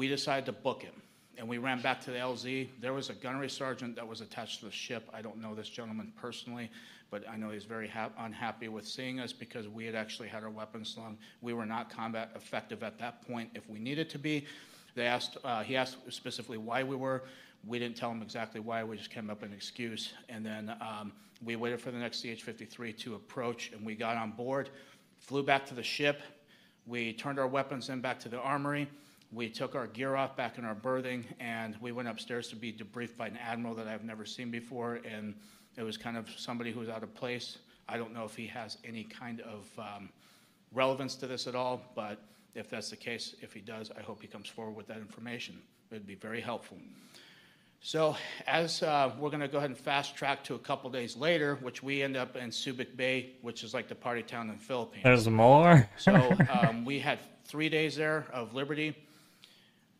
we decided to book him. And we ran back to the LZ. There was a gunnery sergeant that was attached to the ship. I don't know this gentleman personally, but I know he's very ha- unhappy with seeing us because we had actually had our weapons slung. We were not combat effective at that point if we needed to be. They asked, uh, he asked specifically why we were. We didn't tell him exactly why. We just came up with an excuse. And then um, we waited for the next CH 53 to approach, and we got on board, flew back to the ship. We turned our weapons in back to the armory. We took our gear off back in our berthing, and we went upstairs to be debriefed by an admiral that I've never seen before. And it was kind of somebody who was out of place. I don't know if he has any kind of um, relevance to this at all, but if that's the case, if he does, I hope he comes forward with that information. It would be very helpful. So, as uh, we're going to go ahead and fast track to a couple days later, which we end up in Subic Bay, which is like the party town in the Philippines. There's more. so um, we had three days there of liberty.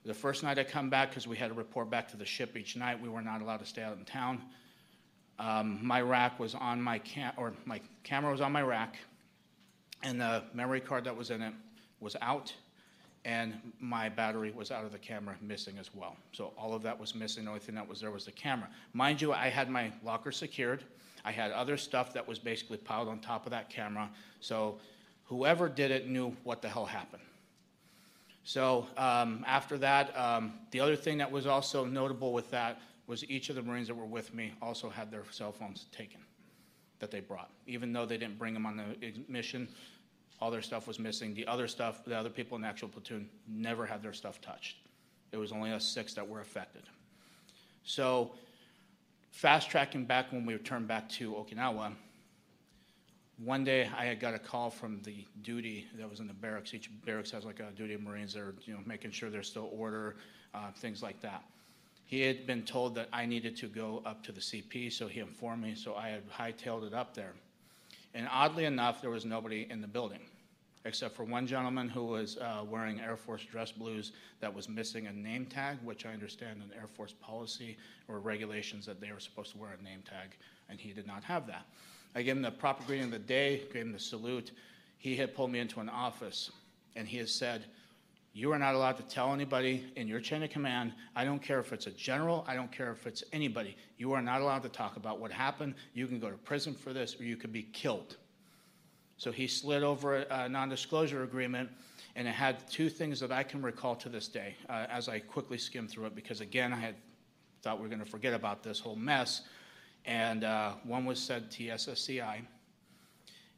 The first night I come back, because we had to report back to the ship each night, we were not allowed to stay out in town. Um, my rack was on my cam, or my camera was on my rack, and the memory card that was in it was out, and my battery was out of the camera, missing as well. So all of that was missing. The only thing that was there was the camera. Mind you, I had my locker secured. I had other stuff that was basically piled on top of that camera. So whoever did it knew what the hell happened. So um, after that, um, the other thing that was also notable with that was each of the Marines that were with me also had their cell phones taken that they brought. Even though they didn't bring them on the mission, all their stuff was missing. The other stuff, the other people in the actual platoon never had their stuff touched. It was only us six that were affected. So, fast tracking back when we returned back to Okinawa, one day I had got a call from the duty that was in the barracks. Each barracks has like a duty of Marines that are, you know, making sure there's still order, uh, things like that. He had been told that I needed to go up to the CP, so he informed me. So I had hightailed it up there. And oddly enough, there was nobody in the building except for one gentleman who was uh, wearing Air Force dress blues that was missing a name tag, which I understand in Air Force policy or regulations that they were supposed to wear a name tag, and he did not have that. I gave him the proper greeting of the day, gave him the salute. He had pulled me into an office, and he has said, you are not allowed to tell anybody in your chain of command. I don't care if it's a general, I don't care if it's anybody. You are not allowed to talk about what happened. You can go to prison for this, or you could be killed. So he slid over a, a non disclosure agreement, and it had two things that I can recall to this day uh, as I quickly skimmed through it, because again, I had thought we were going to forget about this whole mess. And uh, one was said TSSCI,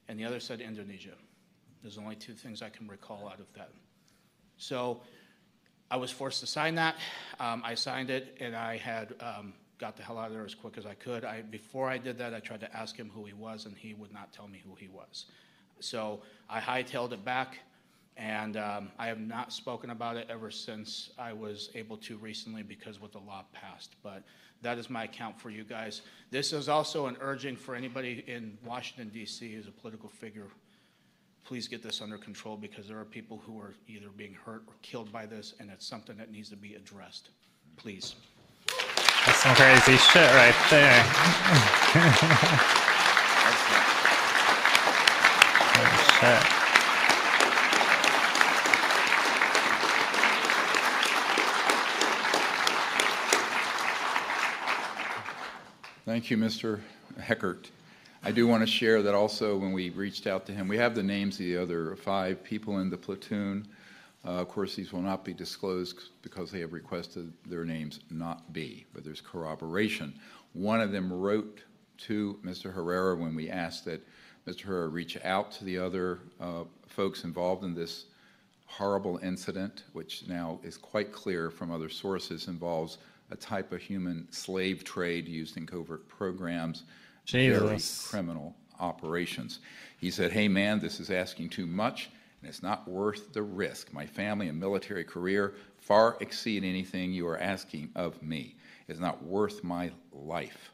and the other said Indonesia. There's only two things I can recall out of that. So I was forced to sign that. Um, I signed it, and I had um, got the hell out of there as quick as I could. I, before I did that, I tried to ask him who he was, and he would not tell me who he was. So I hightailed it back, and um, I have not spoken about it ever since I was able to recently because what the law passed. But that is my account for you guys. This is also an urging for anybody in Washington, D.C., as a political figure please get this under control because there are people who are either being hurt or killed by this, and it's something that needs to be addressed. Please. That's some crazy shit right there. Holy shit. Thank you, Mr. Heckert. I do want to share that also when we reached out to him, we have the names of the other five people in the platoon. Uh, of course, these will not be disclosed because they have requested their names not be, but there's corroboration. One of them wrote to Mr. Herrera when we asked that Mr. Herrera reach out to the other uh, folks involved in this horrible incident, which now is quite clear from other sources involves a type of human slave trade used in covert programs very criminal operations. He said, Hey, man, this is asking too much, and it's not worth the risk. My family and military career far exceed anything you are asking of me. It's not worth my life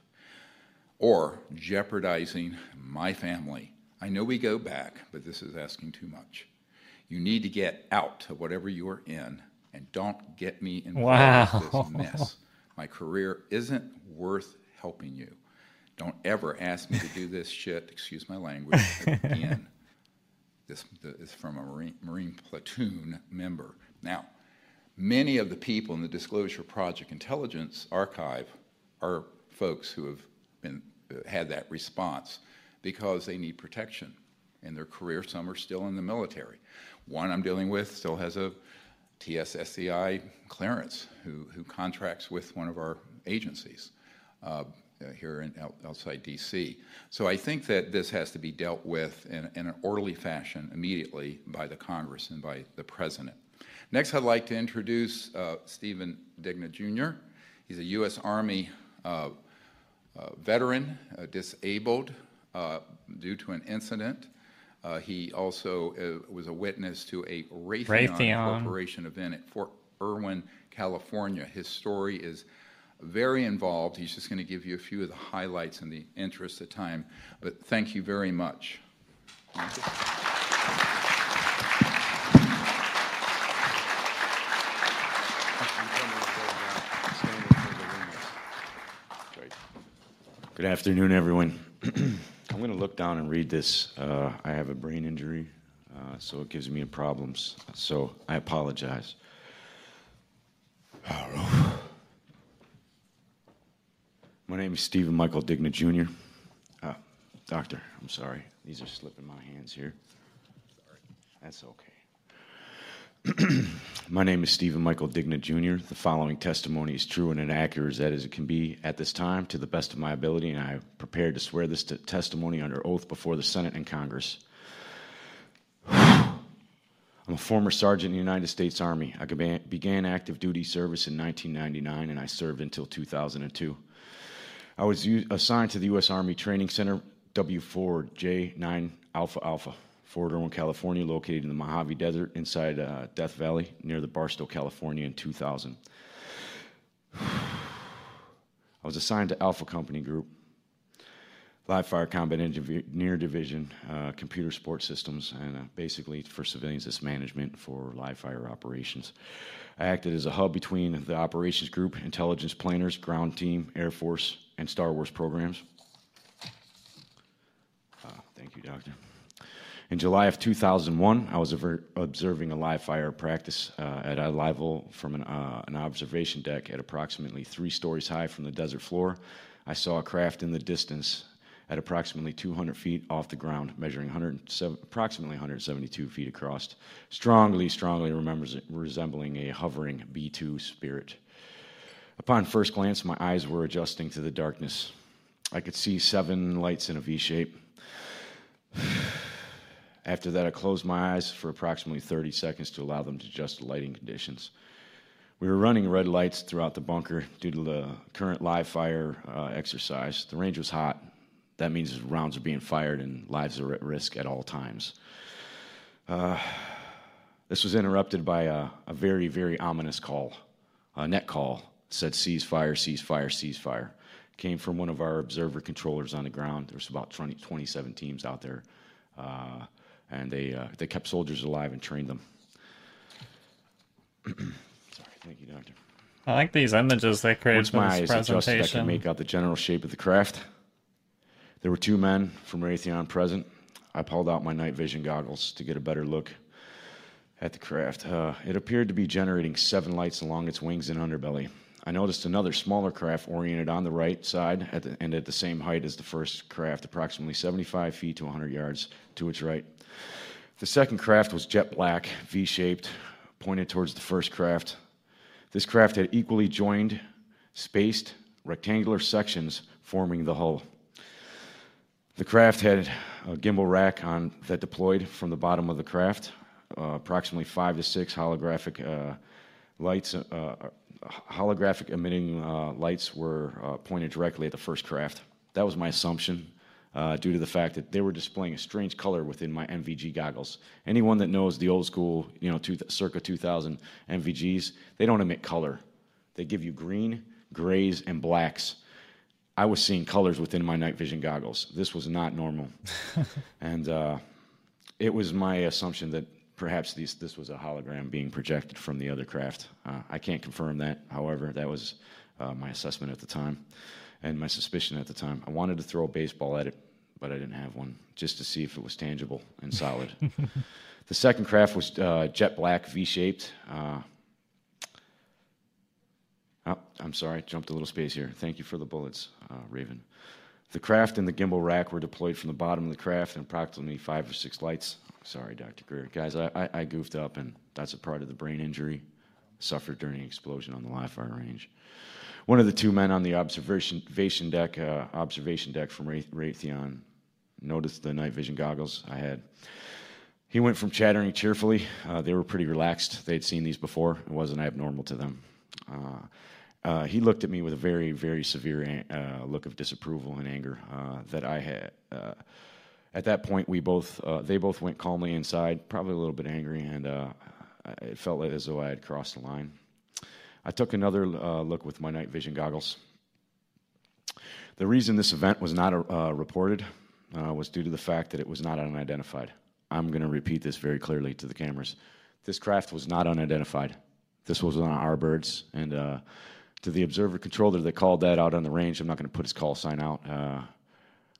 or jeopardizing my family. I know we go back, but this is asking too much. You need to get out of whatever you are in and don't get me involved wow. in this mess. My career isn't worth helping you. Don't ever ask me to do this shit, excuse my language, again. This is from a Marine, Marine platoon member. Now, Many of the people in the Disclosure Project Intelligence Archive are folks who have been, had that response because they need protection in their career. Some are still in the military. One I'm dealing with still has a TSSCI clearance who, who contracts with one of our agencies uh, here in, outside DC. So I think that this has to be dealt with in, in an orderly fashion immediately by the Congress and by the President. Next, I'd like to introduce uh, Stephen Digna Jr. He's a U.S. Army uh, uh, veteran, uh, disabled uh, due to an incident. Uh, he also uh, was a witness to a Raytheon, Raytheon. Corporation event at Fort Irwin, California. His story is very involved. He's just going to give you a few of the highlights in the interest of time. But thank you very much. Good afternoon, everyone. I'm going to look down and read this. Uh, I have a brain injury, uh, so it gives me problems. So I apologize. My name is Stephen Michael Digna Jr. Uh, doctor, I'm sorry. These are slipping my hands here. That's okay. My name is Stephen Michael Digna Jr. The following testimony is true and inaccurate as it can be at this time to the best of my ability, and I am prepared to swear this t- testimony under oath before the Senate and Congress. I'm a former sergeant in the United States Army. I began- active duty service in 1999 and I served until 2002. I was assigned to the U.S. Army Training Center W4J9 Alpha Alpha, Fort Irwin, California, located in the Mojave Desert inside uh, Death Valley near the Barstow, California, in 2000. I was assigned to Alpha Company Group, live fire combat engineer division, uh, computer support systems, and uh, basically for civilians, it's management for live fire operations. I acted as a hub between the operations group, intelligence planners, ground team, Air Force, and Star Wars programs. Uh, thank you, Doctor. In July of 2001, I was observing a live fire practice uh, at a level from an, uh, an observation deck at approximately three stories high from the desert floor. I saw a craft in the distance at approximately 200 feet off the ground, measuring 107, approximately 172 feet across, strongly, strongly remembers, resembling a hovering B 2 spirit. Upon first glance, my eyes were adjusting to the darkness. I could see seven lights in a V shape. After that, I closed my eyes for approximately 30 seconds to allow them to adjust to lighting conditions. We were running red lights throughout the bunker due to the current live fire uh, exercise. The range was hot. That means rounds are being fired and lives are at risk at all times. Uh, this was interrupted by a, a very, very ominous call, a net call. Said ceasefire, ceasefire, ceasefire. Came from one of our observer controllers on the ground. There's about 20, 27 teams out there, uh, and they uh, they kept soldiers alive and trained them. Sorry, thank you, doctor. I like these images they created Once for my this eyes adjusted, I could make out the general shape of the craft. There were two men from Raytheon present. I pulled out my night vision goggles to get a better look at the craft. Uh, it appeared to be generating seven lights along its wings and underbelly. I noticed another smaller craft oriented on the right side at the, and at the same height as the first craft, approximately 75 feet to 100 yards to its right. The second craft was jet black, V shaped, pointed towards the first craft. This craft had equally joined, spaced, rectangular sections forming the hull. The craft had a gimbal rack on that deployed from the bottom of the craft. Uh, approximately five to six holographic uh, lights, uh, uh, holographic emitting uh, lights were uh, pointed directly at the first craft. That was my assumption. Uh, due to the fact that they were displaying a strange color within my NVG goggles. Anyone that knows the old school, you know, two, circa 2000 NVGs, they don't emit color. They give you green, grays, and blacks. I was seeing colors within my night vision goggles. This was not normal. and uh, it was my assumption that perhaps these, this was a hologram being projected from the other craft. Uh, I can't confirm that. However, that was uh, my assessment at the time and my suspicion at the time. I wanted to throw a baseball at it, but I didn't have one, just to see if it was tangible and solid. the second craft was uh, jet black, V shaped. Uh, Oh, I'm sorry, jumped a little space here. Thank you for the bullets, uh, Raven. The craft and the gimbal rack were deployed from the bottom of the craft and approximately five or six lights. Sorry, Dr. Greer. Guys, I, I, I goofed up, and that's a part of the brain injury suffered during the explosion on the live fire range. One of the two men on the observation deck, uh, observation deck from Raytheon, noticed the night vision goggles I had. He went from chattering cheerfully. Uh, they were pretty relaxed. They'd seen these before. It wasn't abnormal to them. Uh, uh, he looked at me with a very, very severe uh, look of disapproval and anger uh, that I had. At that point, we both, they both went calmly inside, probably a little bit angry, and it felt as though I had crossed the line. I took another look with my night vision goggles. The reason this event was not reported was due to the fact that it was not unidentified. I'm going to repeat this very clearly to the cameras. This craft was not unidentified. This was on our birds, and uh, to the observer controller that called that out on the range, I'm not going to put his call sign out. Uh,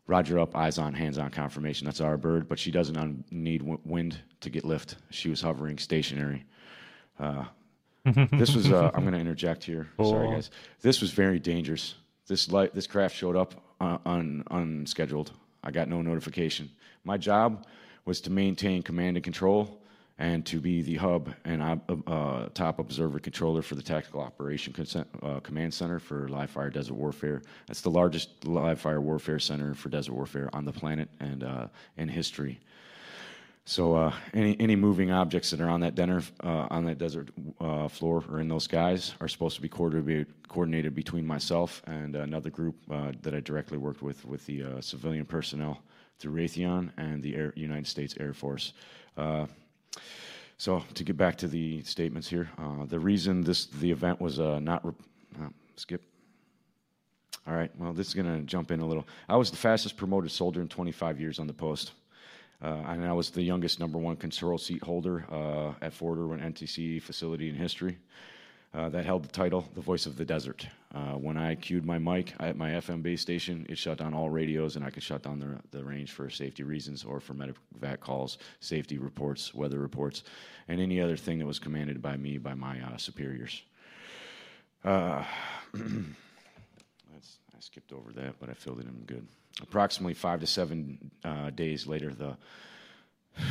Roger up, eyes on, hands on confirmation. That's our bird, but she doesn't need wind to get lift. She was hovering stationary. Uh, this was, uh, I'm going to interject here. Sorry, guys. This was very dangerous. This, light, this craft showed up uh, un, unscheduled. I got no notification. My job was to maintain command and control and to be the hub and uh, top observer controller for the Tactical Operation Consent, uh, Command Center for live fire desert warfare. That's the largest live fire warfare center for desert warfare on the planet and uh, in history. So uh, any any moving objects that are on that dinner, uh, on that desert uh, floor or in those skies are supposed to be coordinated, between myself and another group that I directly worked with with the civilian personnel through Raytheon and the Air, United States Air Force. Uh, so to get back to the statements here, uh, the reason this the event was uh, not uh, skip. All right, well, this is going to jump in a little. I was the fastest promoted soldier in 25 years on the post. Uh, and I was the youngest number one control seat holder uh, at Fort Irwin NTC facility in history uh, that held the title, The Voice of the Desert. When I cued my mic at my FM base station, it shut down all radios and I could shut down the, the range for safety reasons or for medevac calls, safety reports, weather reports, and any other thing that was commanded by me by my superiors. Uh, I skipped over that, but I filled it in good. Approximately five to seven uh, days later, the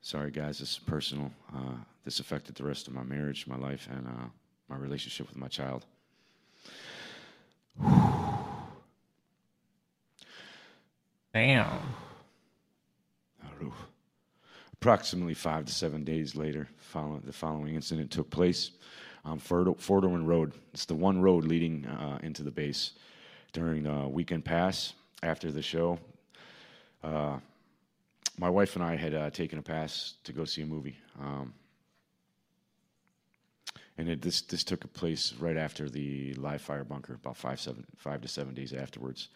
sorry guys, this is personal. Uh, this affected the rest of my marriage, my life, and uh, my relationship with my child. Damn. Approximately five to seven days later, follow, the following incident took place on Fort Irwin Road. It's the one road leading uh, into the base. During the weekend pass after the show, uh, my wife and I had uh, taken a pass to go see a movie. Um, and it, this this took a place right after the live fire bunker, about five seven five to seven days afterwards.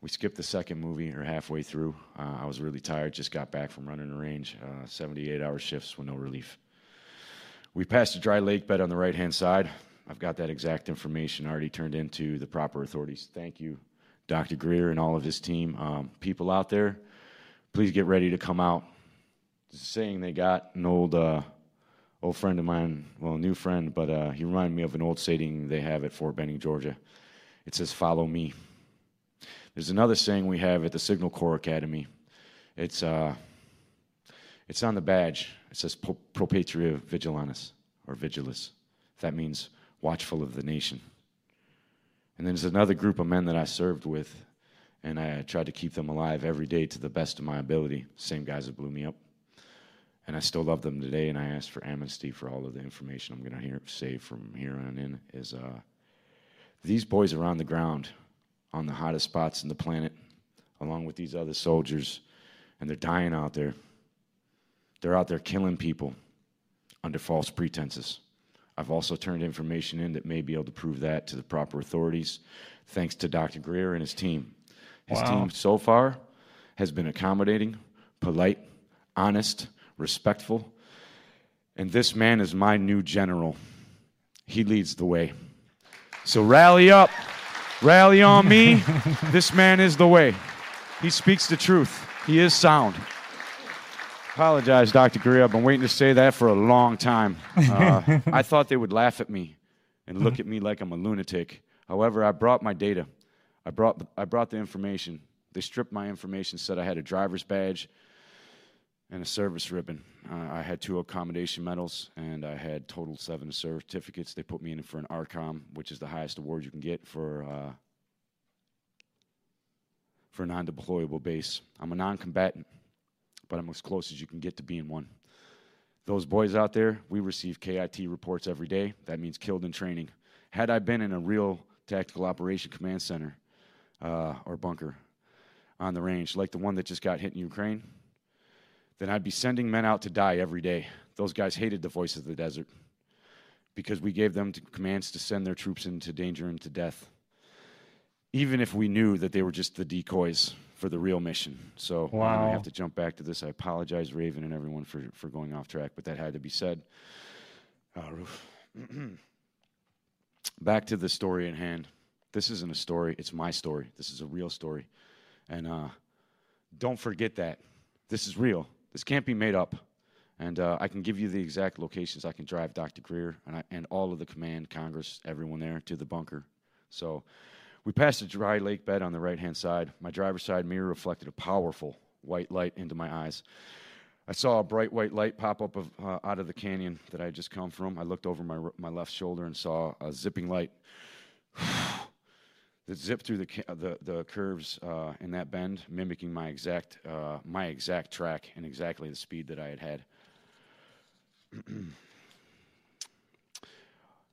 We skipped the second movie or halfway through. Uh, I was really tired, just got back from running the range, uh, 78 hour shifts with no relief. We passed a dry lake bed on the right hand side. I've got that exact information already turned into the proper authorities. Thank you, Dr. Greer and all of his team. Um, people out there, please get ready to come out. The saying they got an old uh, old friend of mine, well, new friend, but uh, he reminded me of an old saying they have at Fort Benning, Georgia. It says, Follow me. There's another saying we have at the Signal Corps Academy. It's, uh, it's on the badge. It says, Pro Patria Vigilantes, or Vigilis. That means watchful of the nation. And then there's another group of men that I served with, and I tried to keep them alive every day to the best of my ability. Same guys that blew me up and I still love them today. And I ask for amnesty for all of the information I'm going to hear, say from here on in. Is uh, these boys are on the ground, on the hottest spots in the planet, along with these other soldiers, and they're dying out there. They're out there killing people under false pretenses. I've also turned information in that may be able to prove that to the proper authorities, thanks to Dr. Greer and his team. His wow. team so far has been accommodating, polite, honest, respectful. And this man is my new general. He leads the way. So rally up, rally on me. this man is the way. He speaks the truth, he is sound. Apologize, Dr. Greer. I've been waiting to say that for a long time. Uh, I thought they would laugh at me and look at me like I'm a lunatic. However, I brought my data. I brought, I brought the information. They stripped my information, said I had a driver's badge and a service ribbon. Uh, I had two accommodation medals, and I had total seven certificates. They put me in for an ARCOM, which is the highest award you can get for uh, for a non-deployable base. I'm a non-combatant, but I'm as close as you can get to being one. Those boys out there, we receive KIT reports every day. That means killed in training. Had I been in a real tactical operation command center uh, or bunker on the range, like the one that just got hit in Ukraine, then I'd be sending men out to die every day. Those guys hated the voice of the desert because we gave them commands to send their troops into danger and to death, even if we knew that they were just the decoys for the real mission. So Wow. gonna have to jump back to this. I apologize, Raven and everyone, for, for going off track, but that had to be said. Uh, back to the story in hand. This isn't a story, it's my story. This is a real story. And uh, don't forget that. This is real. This can't be made up. And uh, I can give you the exact locations. I can drive Dr. Greer and, I, and all of the command, Congress, everyone there to the bunker. So we passed a dry lake bed on the right hand side. My driver's side mirror reflected a powerful white light into my eyes. I saw a bright white light pop up of, uh, out of the canyon that I had just come from. I looked over my, my left shoulder and saw a zipping light that zipped through the, the, the curves uh, in that bend, mimicking my exact, uh, my exact track and exactly the speed that I had had.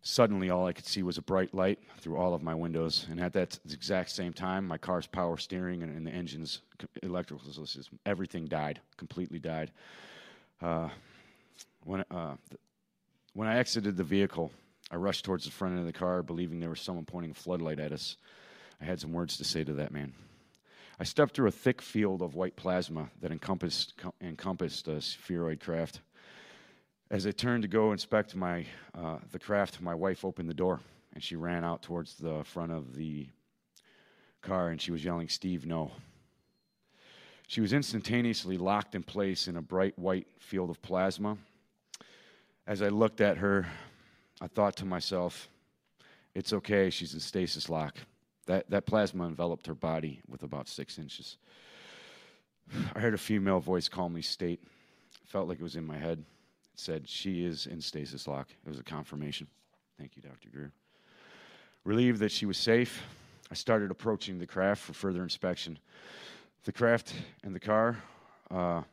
Suddenly, all I could see was a bright light through all of my windows, and at that exact same time, my car's power steering and, and the engine's electrical system, everything died, completely died. Uh, when, uh, when I exited the vehicle, I rushed towards the front end of the car, believing there was someone pointing a floodlight at us. I had some words to say to that man. I stepped through a thick field of white plasma that encompassed, co- encompassed a spheroid craft. As I turned to go inspect my, uh, the craft, my wife opened the door and she ran out towards the front of the car and she was yelling, Steve, no. She was instantaneously locked in place in a bright white field of plasma. As I looked at her, I thought to myself, it's okay, she's in stasis lock. That, that plasma enveloped her body with about six inches. I heard a female voice calmly state, felt like it was in my head. Said, She is in stasis lock. It was a confirmation. Thank you, Dr. Greer. Relieved that she was safe, I started approaching the craft for further inspection. The craft and the car, uh,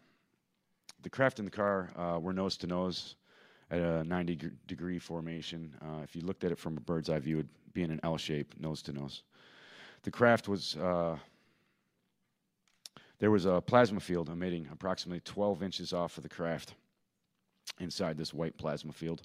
the craft and the car uh, were nose to nose at a 90 gr- degree formation. Uh, if you looked at it from a bird's eye view, it would be in an L shape, nose to nose. The craft was, uh, there was a plasma field emitting approximately 12 inches off of the craft inside this white plasma field.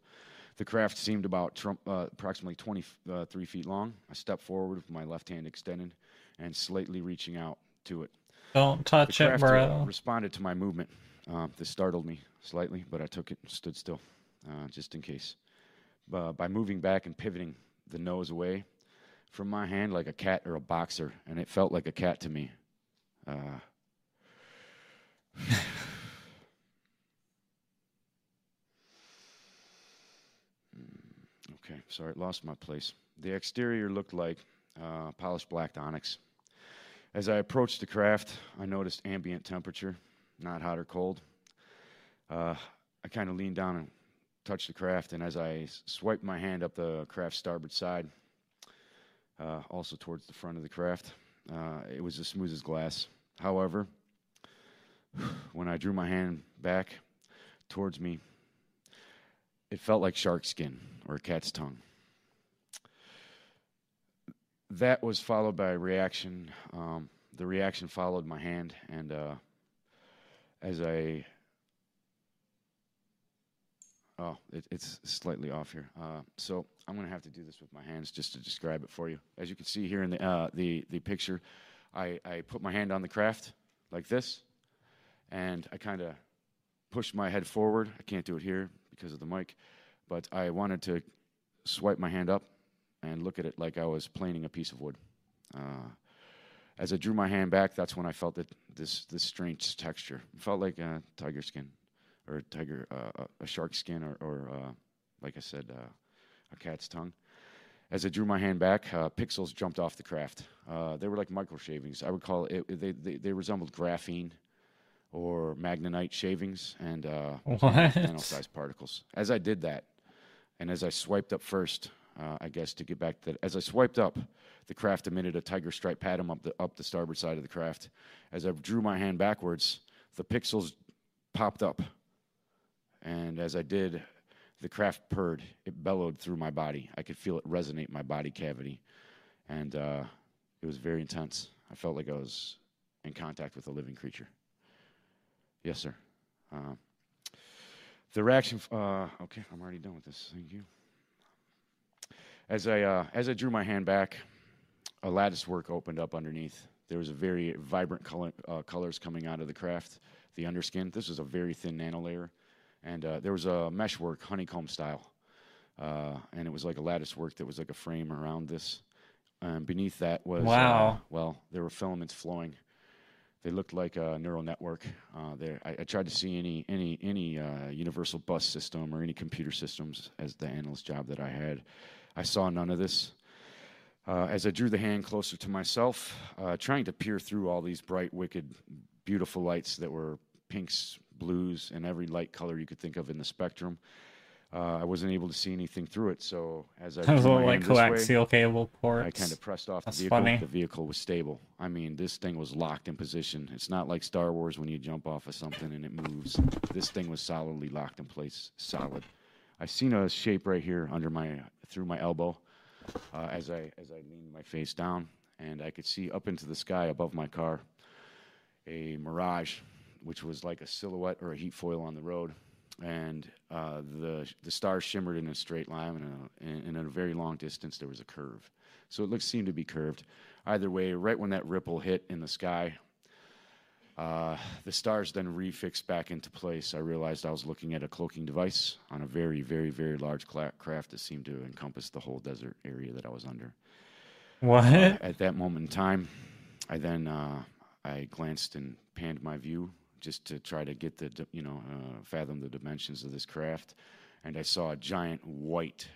The craft seemed about trum- uh, approximately 23 feet long. I stepped forward with my left hand extended and slightly reaching out to it. Don't The touch it, craft uh, bro. responded to my movement. Um, this startled me slightly, but I took it and stood still, uh, just in case. Uh, by moving back and pivoting the nose away from my hand like a cat or a boxer, and it felt like a cat to me. Uh, okay, sorry, lost my place. The exterior looked like uh, polished black onyx. As I approached the craft, I noticed ambient temperature, not hot or cold. Uh, I kind of leaned down and touched the craft, and as I swiped my hand up the craft's starboard side, uh, also towards the front of the craft, uh, it was as smooth as glass. However, when I drew my hand back towards me, it felt like shark skin or a cat's tongue. That was followed by a reaction. Um, the reaction followed my hand, and uh, as I Oh, it, it's slightly off here. Uh, so I'm going to have to do this with my hands just to describe it for you. As you can see here in the uh, the the picture, I, I put my hand on the craft like this, and I kind of pushed my head forward. I can't do it here because of the mic, but I wanted to swipe my hand up and look at it like I was planing a piece of wood. Uh, as I drew my hand back, that's when I felt that this this strange texture. It felt like uh, tiger skin. or a tiger, uh, a- a shark skin, or, or uh, like I said, uh, a cat's tongue. As I drew my hand back, uh, pixels jumped off the craft. They were like micro shavings. I would call it, they, they, they resembled graphene or magnetite shavings and uh, nano-sized particles. As I did that, and as I swiped up first, uh, I guess to get back to that, as I swiped up, the craft emitted a tiger stripe pattern up the up the starboard side of the craft. As I drew my hand backwards, the pixels popped up, and as I did, the craft purred. It bellowed through my body. I could feel it resonate my body cavity, and uh, it was very intense. I felt like I was in contact with a living creature. Yes, sir. Uh, the reaction. f- Uh, okay, I'm already done with this. Thank you. As I uh, as I drew my hand back, a lattice work opened up underneath. There was a very vibrant color, uh, colors coming out of the craft, the underskin. This was a very thin nano layer, and uh, there was a mesh work, honeycomb style, uh, and it was like a lattice work that was like a frame around this. And beneath that was uh, Wow. well, there were filaments flowing. They looked like a neural network. Uh, there, I, I tried to see any any any uh, universal bus system or any computer systems as the analyst job that I had. I saw none of this. Uh, as I drew the hand closer to myself, uh, trying to peer through all these bright, wicked, beautiful lights that were pinks, blues, and every light color you could think of in the spectrum, uh, I wasn't able to see anything through it. So as I was drew all my like this way, coaxial cable ports. I kind of pressed off the That's vehicle. funny. The vehicle was stable. I mean, this thing was locked in position. It's not like Star Wars when you jump off of something and it moves. This thing was solidly locked in place, solid. I seen a shape right here under my through my elbow uh, as I as I leaned my face down, and I could see up into the sky above my car a mirage, which was like a silhouette or a heat foil on the road, and uh, the the stars shimmered in a straight line, and, a, and, and at a very long distance there was a curve. So it looked seemed to be curved. Either way, right when that ripple hit in the sky, uh, the stars then refixed back into place. I realized I was looking at a cloaking device on a very, very, very large cla- craft that seemed to encompass the whole desert area that I was under. What? At that moment in time, I then uh, I glanced and panned my view just to try to get the you know uh, fathom the dimensions of this craft, and I saw a giant white,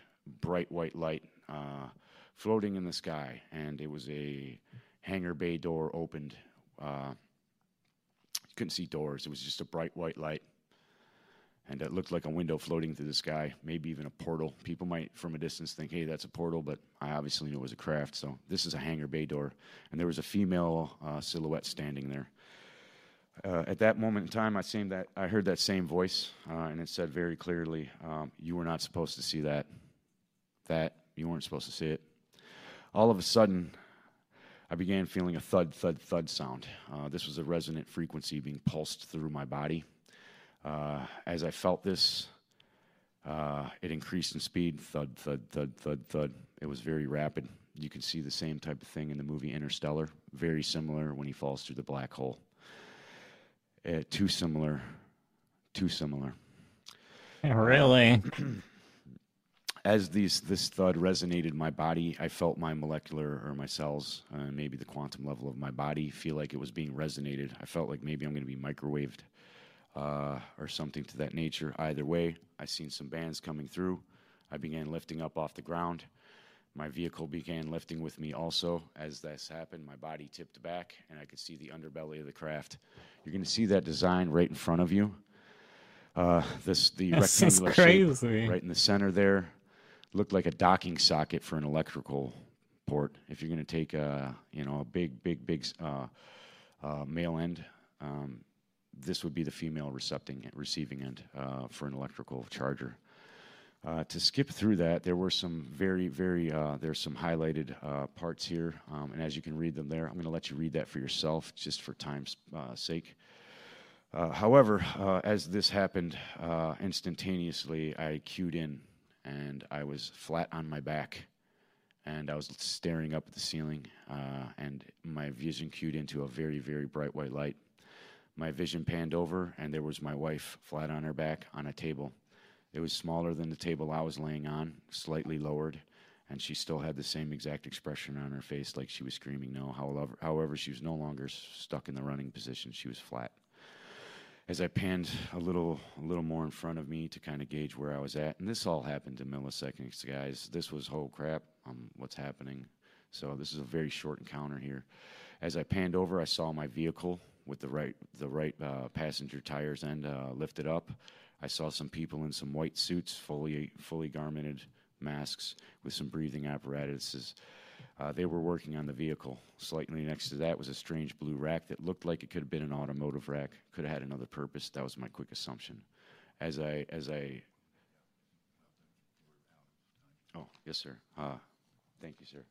bright white light uh, floating in the sky, and it was a hangar bay door opened. Uh, you couldn't see doors; it was just a bright white light. And it looked like a window floating through the sky, maybe even a portal. People might, from a distance, think, hey, that's a portal, but I obviously knew it was a craft. So this is a hangar bay door. And there was a female uh, silhouette standing there. Uh, at that moment in time, I, that, I heard that same voice, uh, and it said very clearly, um, You were not supposed to see that. That, you weren't supposed to see it. All of a sudden, I began feeling a thud, thud, thud sound. Uh, this was a resonant frequency being pulsed through my body. Uh, as I felt this, uh, it increased in speed. Thud, thud, thud, thud, thud. It was very rapid. You can see the same type of thing in the movie Interstellar. Very similar when he falls through the black hole. Uh, too similar. Too similar. really? as these this thud resonated my body, I felt my molecular or my cells, uh, maybe the quantum level of my body, feel like it was being resonated. I felt like maybe I'm going to be microwaved uh, or something to that nature. Either way, I seen some bands coming through. I began lifting up off the ground. My vehicle began lifting with me also. As this happened, my body tipped back, and I could see the underbelly of the craft. You're going to see that design right in front of you. Uh, this the This rectangular crazy. shape right in the center there looked like a docking socket for an electrical port. If you're going to take a you know a big big big uh, uh, male end, um, this would be the female recepting receiving end uh, for an electrical charger. Uh, to skip through that, there were some very, very, uh, there's some highlighted uh, parts here, um, and as you can read them there, I'm going to let you read that for yourself, just for time's uh, sake. Uh, however, uh, as this happened instantaneously, I cued in, and I was flat on my back, and I was staring up at the ceiling, and my vision cued into a very, very bright white light. My vision panned over, and there was my wife flat on her back on a table. It was smaller than the table I was laying on, slightly lowered, and she still had the same exact expression on her face, like she was screaming no. However, however, she was no longer stuck in the running position; she was flat. as I panned a little, a little more in front of me to kind of gauge where I was at, and this all happened in milliseconds, guys. This was whole crap, um, what's happening? So this is a very short encounter here. As I panned over, I saw my vehicle with the right, the right uh, passenger tires end uh, lifted up. I saw some people in some white suits, fully, fully garmented masks with some breathing apparatuses. Uh, they were working on the vehicle. Slightly next to that was a strange blue rack that looked like it could have been an automotive rack. Could have had another purpose. That was my quick assumption. As I, as I. Oh yes, sir. Uh, thank you, sir.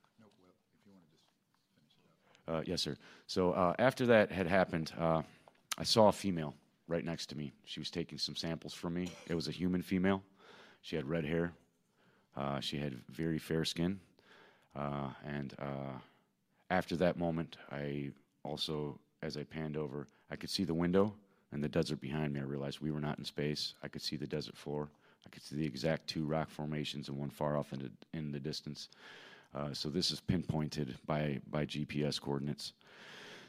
Uh, yes, sir. So uh, after that had happened, uh, I saw a female right next to me. She was taking some samples from me. It was a human female. She had red hair. Uh, she had very fair skin. Uh, and uh, after that moment, I also, as I panned over, I could see the window and the desert behind me. I realized we were not in space. I could see the desert floor. I could see the exact two rock formations and one far off in the, in the distance. Uh, so this is pinpointed by, by GPS coordinates.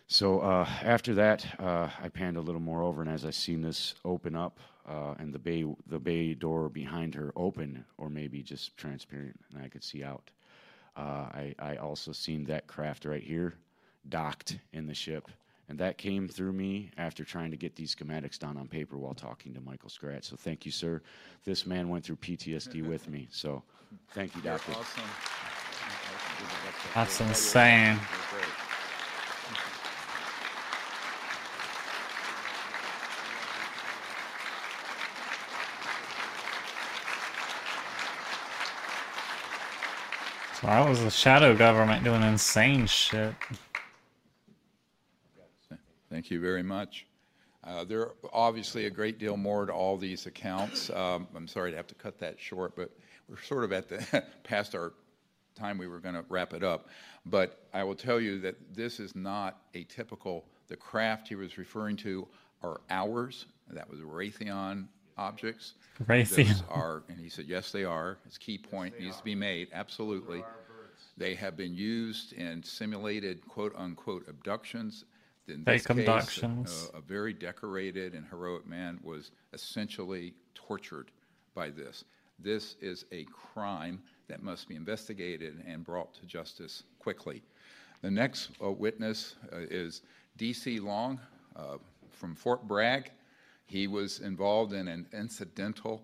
So uh, after that, uh, I panned a little more over, and as I seen this open up uh, and the bay, the bay door behind her open, or maybe just transparent, and I could see out. Uh, I, I also seen that craft right here docked in the ship, and that came through me after trying to get these schematics down on paper while talking to Michael Scratch. So thank you, sir. This man went through PTSD with me. So thank you, doctor. awesome. That's insane. So I was the shadow government doing insane shit. Thank you very much. Uh, There are obviously a great deal more to all these accounts. Um, I'm sorry to have to cut that short, but we're sort of at the, past our time we were going to wrap it up. But I will tell you that this is not a typical, the craft he was referring to are ours. That was Raytheon objects. Raytheon. Those are, and he said, yes, they are. His key point needs to be made, absolutely. They have been used in simulated quote-unquote abductions. In this Fake case, abductions. a- a very decorated and heroic man was essentially tortured by this. This is a crime that must be investigated and brought to justice quickly. The next uh, witness uh, is D.C. Long uh, from Fort Bragg. He was involved in an incidental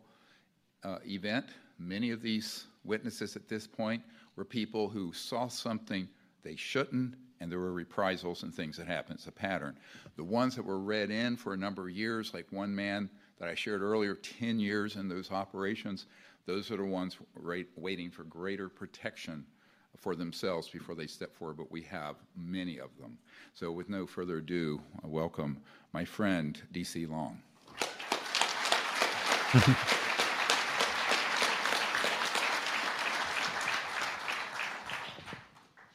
uh, event. Many of these witnesses at this point were people who saw something they shouldn't, and there were reprisals and things that happened. It's a pattern. The ones that were read in for a number of years, like one man that I shared earlier, 10 years in those operations, those are the ones waiting for greater protection for themselves before they step forward, but we have many of them. So, with no further ado, I welcome my friend, D.C. Long.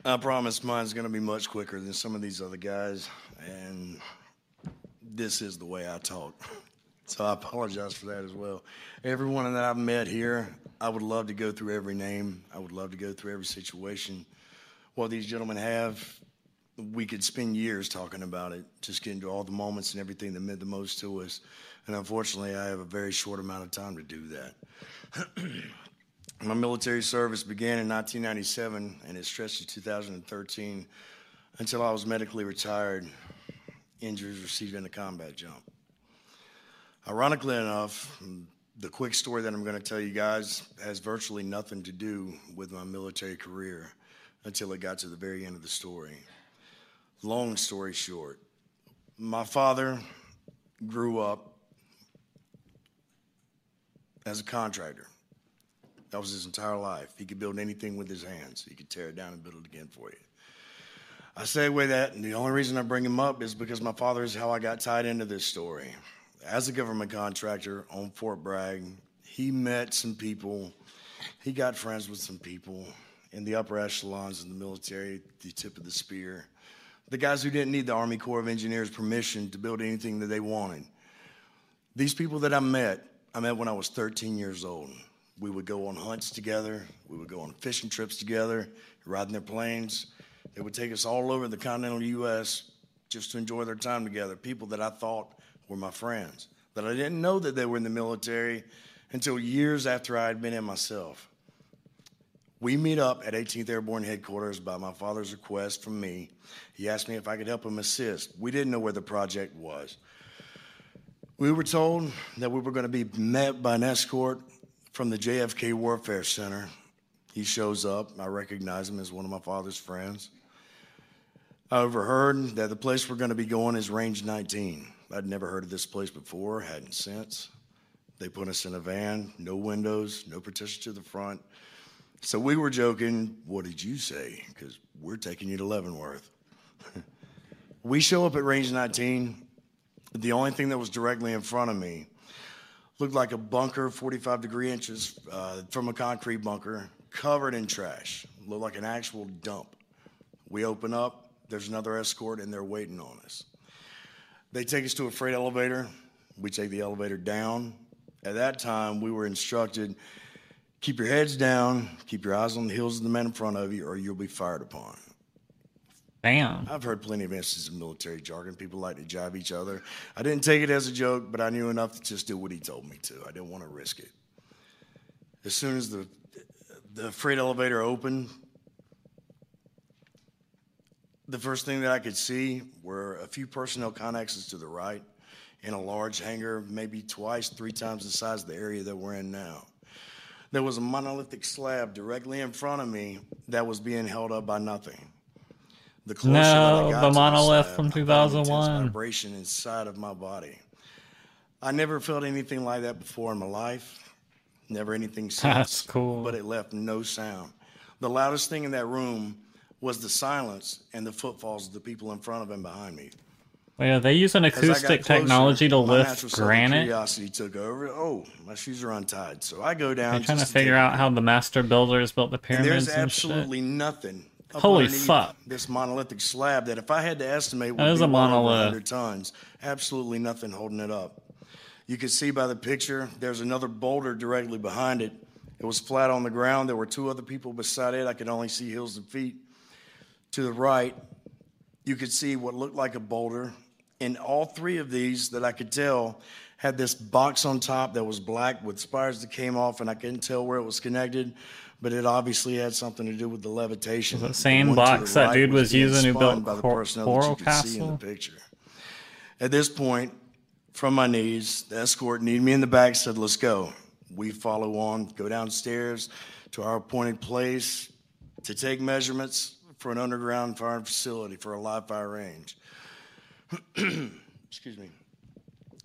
I promise mine's going to be much quicker than some of these other guys, and this is the way I talk. So I apologize for that as well. Everyone that I've met here, I would love to go through every name. I would love to go through every situation. What these gentlemen have, we could spend years talking about it, just getting to all the moments and everything that meant the most to us. And unfortunately, I have a very short amount of time to do that. My military service began in 1997 and it stretched to 2013 until I was medically retired, injuries received in a combat jump. Ironically enough, the quick story that I'm going to tell you guys has virtually nothing to do with my military career until it got to the very end of the story. Long story short, my father grew up as a contractor. That was his entire life. He could build anything with his hands. He could tear it down and build it again for you. I segue that, and the only reason I bring him up is because my father is how I got tied into this story. As a government contractor on Fort Bragg, he met some people, he got friends with some people in the upper echelons in the military, the tip of the spear. The guys who didn't need the Army Corps of Engineers permission to build anything that they wanted. These people that I met, I met when I was 13 years old. We would go on hunts together. We would go on fishing trips together, riding their planes. They would take us all over the continental U.S. just to enjoy their time together. People that I thought were my friends. that I didn't know that they were in the military until years after I had been in myself. We meet up at 18th Airborne Headquarters by my father's request from me. He asked me if I could help him assist. We didn't know where the project was. We were told that we were going to be met by an escort from the JFK Warfare Center. He shows up. I recognize him as one of my father's friends. I overheard that the place we're going to be going is Range 19. I'd never heard of this place before, hadn't since. They put us in a van, no windows, no partition to the front. So we were joking, what did you say? Because we're taking you to Leavenworth. we show up at Range 19. The only thing that was directly in front of me looked like a bunker, 45 degree inches uh, from a concrete bunker, covered in trash. Looked like an actual dump. We open up, there's another escort, and they're waiting on us. They take us to a freight elevator. We take the elevator down. At that time, we were instructed keep your heads down, keep your eyes on the heels of the men in front of you, or you'll be fired upon. Damn. I've heard plenty of instances of military jargon. People like to jive each other. I didn't take it as a joke, but I knew enough to just do what he told me to. I didn't want to risk it. As soon as the the freight elevator opened, the first thing that I could see were a few personnel connexes to the right in a large hangar, maybe twice, three times the size of the area that we're in now. There was a monolithic slab directly in front of me that was being held up by nothing. The closer that I No, got the monolith from I felt 2001. Vibration inside of my body. I never felt anything like that before in my life. Never anything since. That's cool. But it left no sound. The loudest thing in that room was the silence and the footfalls of the people in front of and behind me. Wait, are they I got acoustic closer, technology to lift granite? Curiosity took over. Oh, my shoes are untied, so I go down. They're trying to figure out how the master builders built the pyramids there's and, shit. absolutely nothing. Holy fuck. This monolithic slab that, if I had to estimate, would That is be a monolith. 100 tons. Absolutely nothing holding it up. You can see by the picture, there's another boulder directly behind it. It was flat on the ground. There were two other people beside it. I could only see heels and feet. To the right, you could see what looked like a boulder. In all three of these that I could tell had this box on top that was black with spires that came off, and I couldn't tell where it was connected, but it obviously had something to do with the levitation. the same box the that right dude was being using who built by the Cor- personnel that you could see in Castle? the picture. At this point, from my knees, the escort needed me in the back, said, Let's go. We follow on, go downstairs to our appointed place to take measurements for an underground firing facility for a live fire range. Excuse me.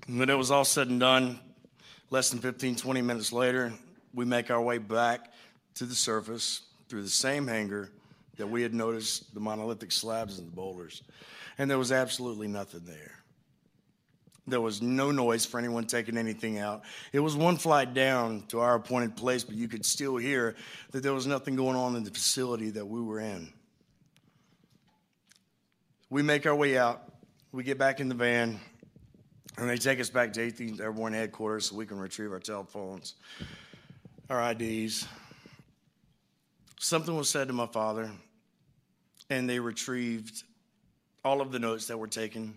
When it was all said and done, less than 15, 20 minutes later, we make our way back to the surface through the same hangar that we had noticed the monolithic slabs and the boulders. And there was absolutely nothing there. There was no noise for anyone taking anything out. It was one flight down to our appointed place, but you could still hear that there was nothing going on in the facility that we were in. We make our way out. We get back in the van, and they take us back to 18th Airborne Headquarters so we can retrieve our telephones, our IDs. Something was said to my father, and they retrieved all of the notes that were taken.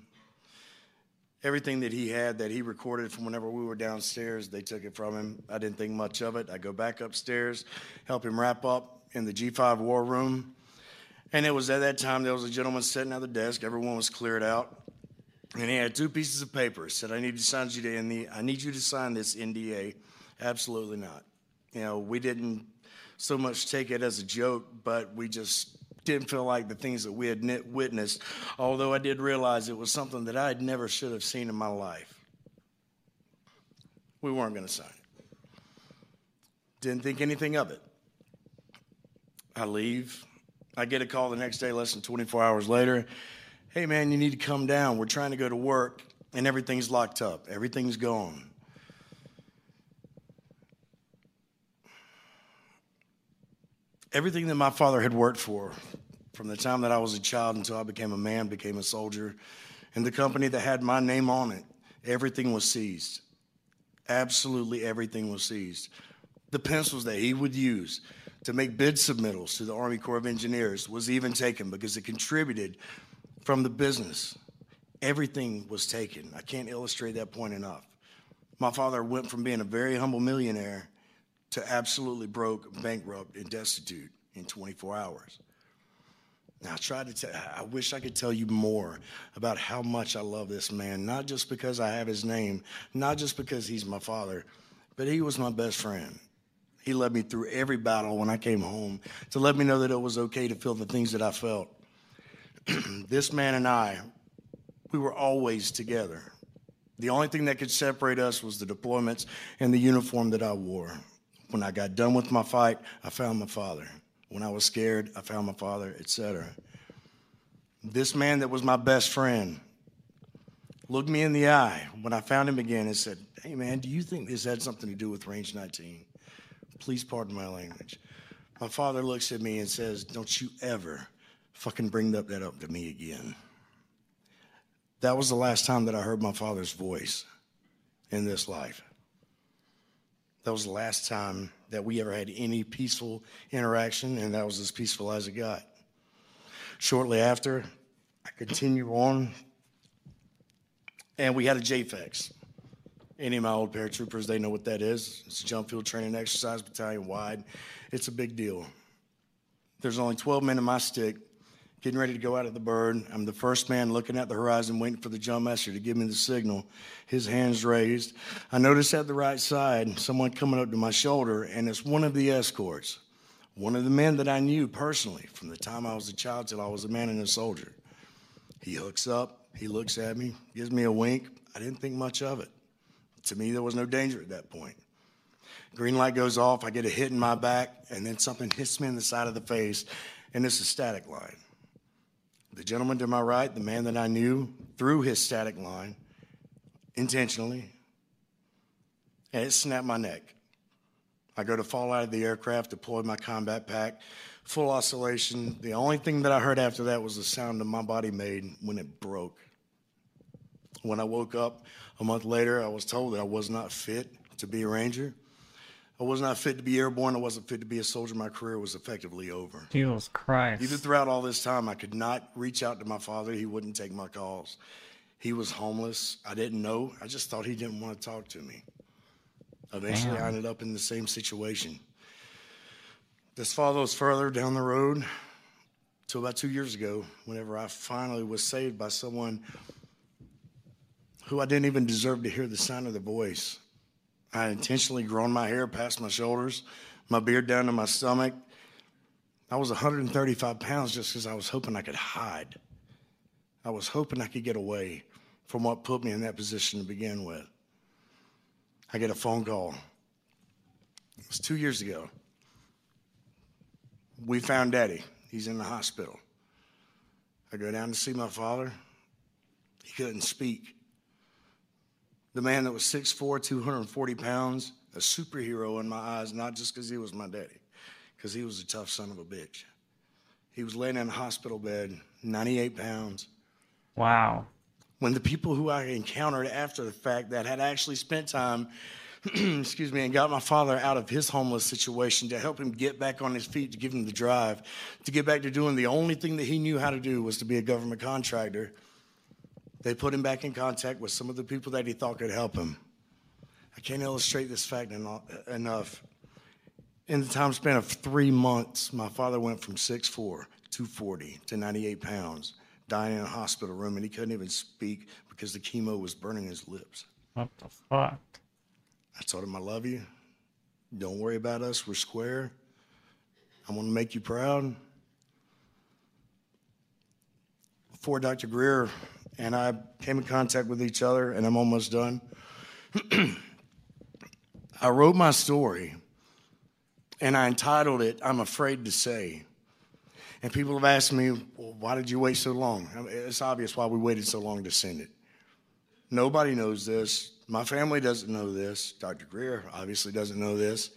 Everything that he had that he recorded from whenever we were downstairs, they took it from him. I didn't think much of it. I go back upstairs, help him wrap up in the G5 war room. And it was at that time there was a gentleman sitting at the desk. Everyone was cleared out. And he had two pieces of paper. Said, I need to sign you to NDA. I need you to sign this NDA. Absolutely not. You know, we didn't so much take it as a joke, but we just didn't feel like the things that we had witnessed, although I did realize it was something that I had never should have seen in my life. We weren't going to sign it. Didn't think anything of it. I leave. I get a call the next day, less than 24 hours later. Hey, man, you need to come down. We're trying to go to work, and everything's locked up. Everything's gone. Everything that my father had worked for, from the time that I was a child until I became a man, became a soldier, and the company that had my name on it, everything was seized. Absolutely everything was seized. The pencils that he would use to make bid submittals to the Army Corps of Engineers was even taken because it contributed from the business. everything was taken. I can't illustrate that point enough. My father went from being a very humble millionaire to absolutely broke, bankrupt, and destitute in 24 hours. Now, I tried to I wish I could tell you more about how much I love this man, not just because I have his name, not just because he's my father, but he was my best friend. He led me through every battle when I came home to let me know that it was okay to feel the things that I felt. this man and I, we were always together. The only thing that could separate us was the deployments and the uniform that I wore. When I got done with my fight, I found my father. When I was scared, I found my father, etc. This man that was my best friend looked me in the eye when I found him again and said, Hey man, do you think this had something to do with Range 19? Please pardon my language. My father looks at me and says, Don't you ever fucking bring that up to me again. That was the last time that I heard my father's voice in this life. That was the last time that we ever had any peaceful interaction, and that was as peaceful as it got. Shortly after, I continue on, and we had a JFEX. Any of my old paratroopers, they know what that is. It's a jump field training exercise, battalion wide. It's a big deal. There's only 12 men in my stick, getting ready to go out of the bird. I'm the first man looking at the horizon, waiting for the jump master to give me the signal. His hands raised. I notice at the right side someone coming up to my shoulder, and it's one of the escorts, one of the men that I knew personally from the time I was a child till I was a man and a soldier. He hooks up, he looks at me, gives me a wink. I didn't think much of it. To me, there was no danger at that point. Green light goes off, I get a hit in my back, and then something hits me in the side of the face, and it's a static line. The gentleman to my right, the man that I knew, threw his static line intentionally, and it snapped my neck. I go to fall out of the aircraft, deploy my combat pack, full oscillation. The only thing that I heard after that was the sound that my body made when it broke. When I woke up a month later, I was told that I was not fit to be a ranger. I was not fit to be airborne. I wasn't fit to be a soldier. My career was effectively over. Jesus Christ. Even throughout all this time, I could not reach out to my father. He wouldn't take my calls. He was homeless. I didn't know. I just thought he didn't want to talk to me. Eventually, I ended up in the same situation. This follows further down the road to about two years ago, whenever I finally was saved by someone who I didn't even deserve to hear the sound of their voice. I intentionally grown my hair past my shoulders, my beard down to my stomach. I was 135 pounds just because I was hoping I could hide. I was hoping I could get away from what put me in that position to begin with. I get a phone call. It was two years ago. We found Daddy. He's in the hospital. I go down to see my father. He couldn't speak. The man that was 6'4, 240 pounds, a superhero in my eyes, not just because he was my daddy, because he was a tough son of a bitch. He was laying in a hospital bed, 98 pounds. Wow. When the people who I encountered after the fact that had actually spent time, excuse me, and got my father out of his homeless situation to help him get back on his feet, to give him the drive, to get back to doing the only thing that he knew how to do was to be a government contractor. They put him back in contact with some of the people that he thought could help him. I can't illustrate this fact eno- enough. In the time span of three months, my father went from 6'4, 240 to 98 pounds, dying in a hospital room, and he couldn't even speak because the chemo was burning his lips. What the fuck? I told him, I love you. Don't worry about us. We're square. I want to make you proud. Before Dr. Greer and I came in contact with each other, and I'm almost done, I wrote my story and I entitled it, I'm Afraid to Say. And people have asked me, well, why did you wait so long? I mean, It's obvious why we waited so long to send it. Nobody knows this. My family doesn't know this. Dr. Greer obviously doesn't know this.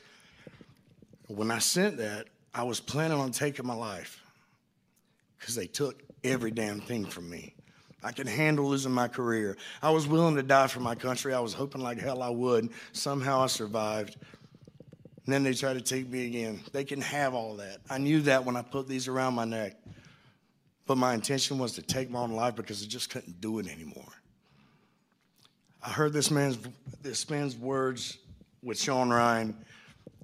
When I sent that, I was planning on taking my life because they took every damn thing from me. I could handle losing my career. I was willing to die for my country. I was hoping like hell I would. Somehow I survived. And then they tried to take me again. They can have all that. I knew that when I put these around my neck. but my intention was to take my own life because I just couldn't do it anymore. I heard this man's this man's words with Sean Ryan.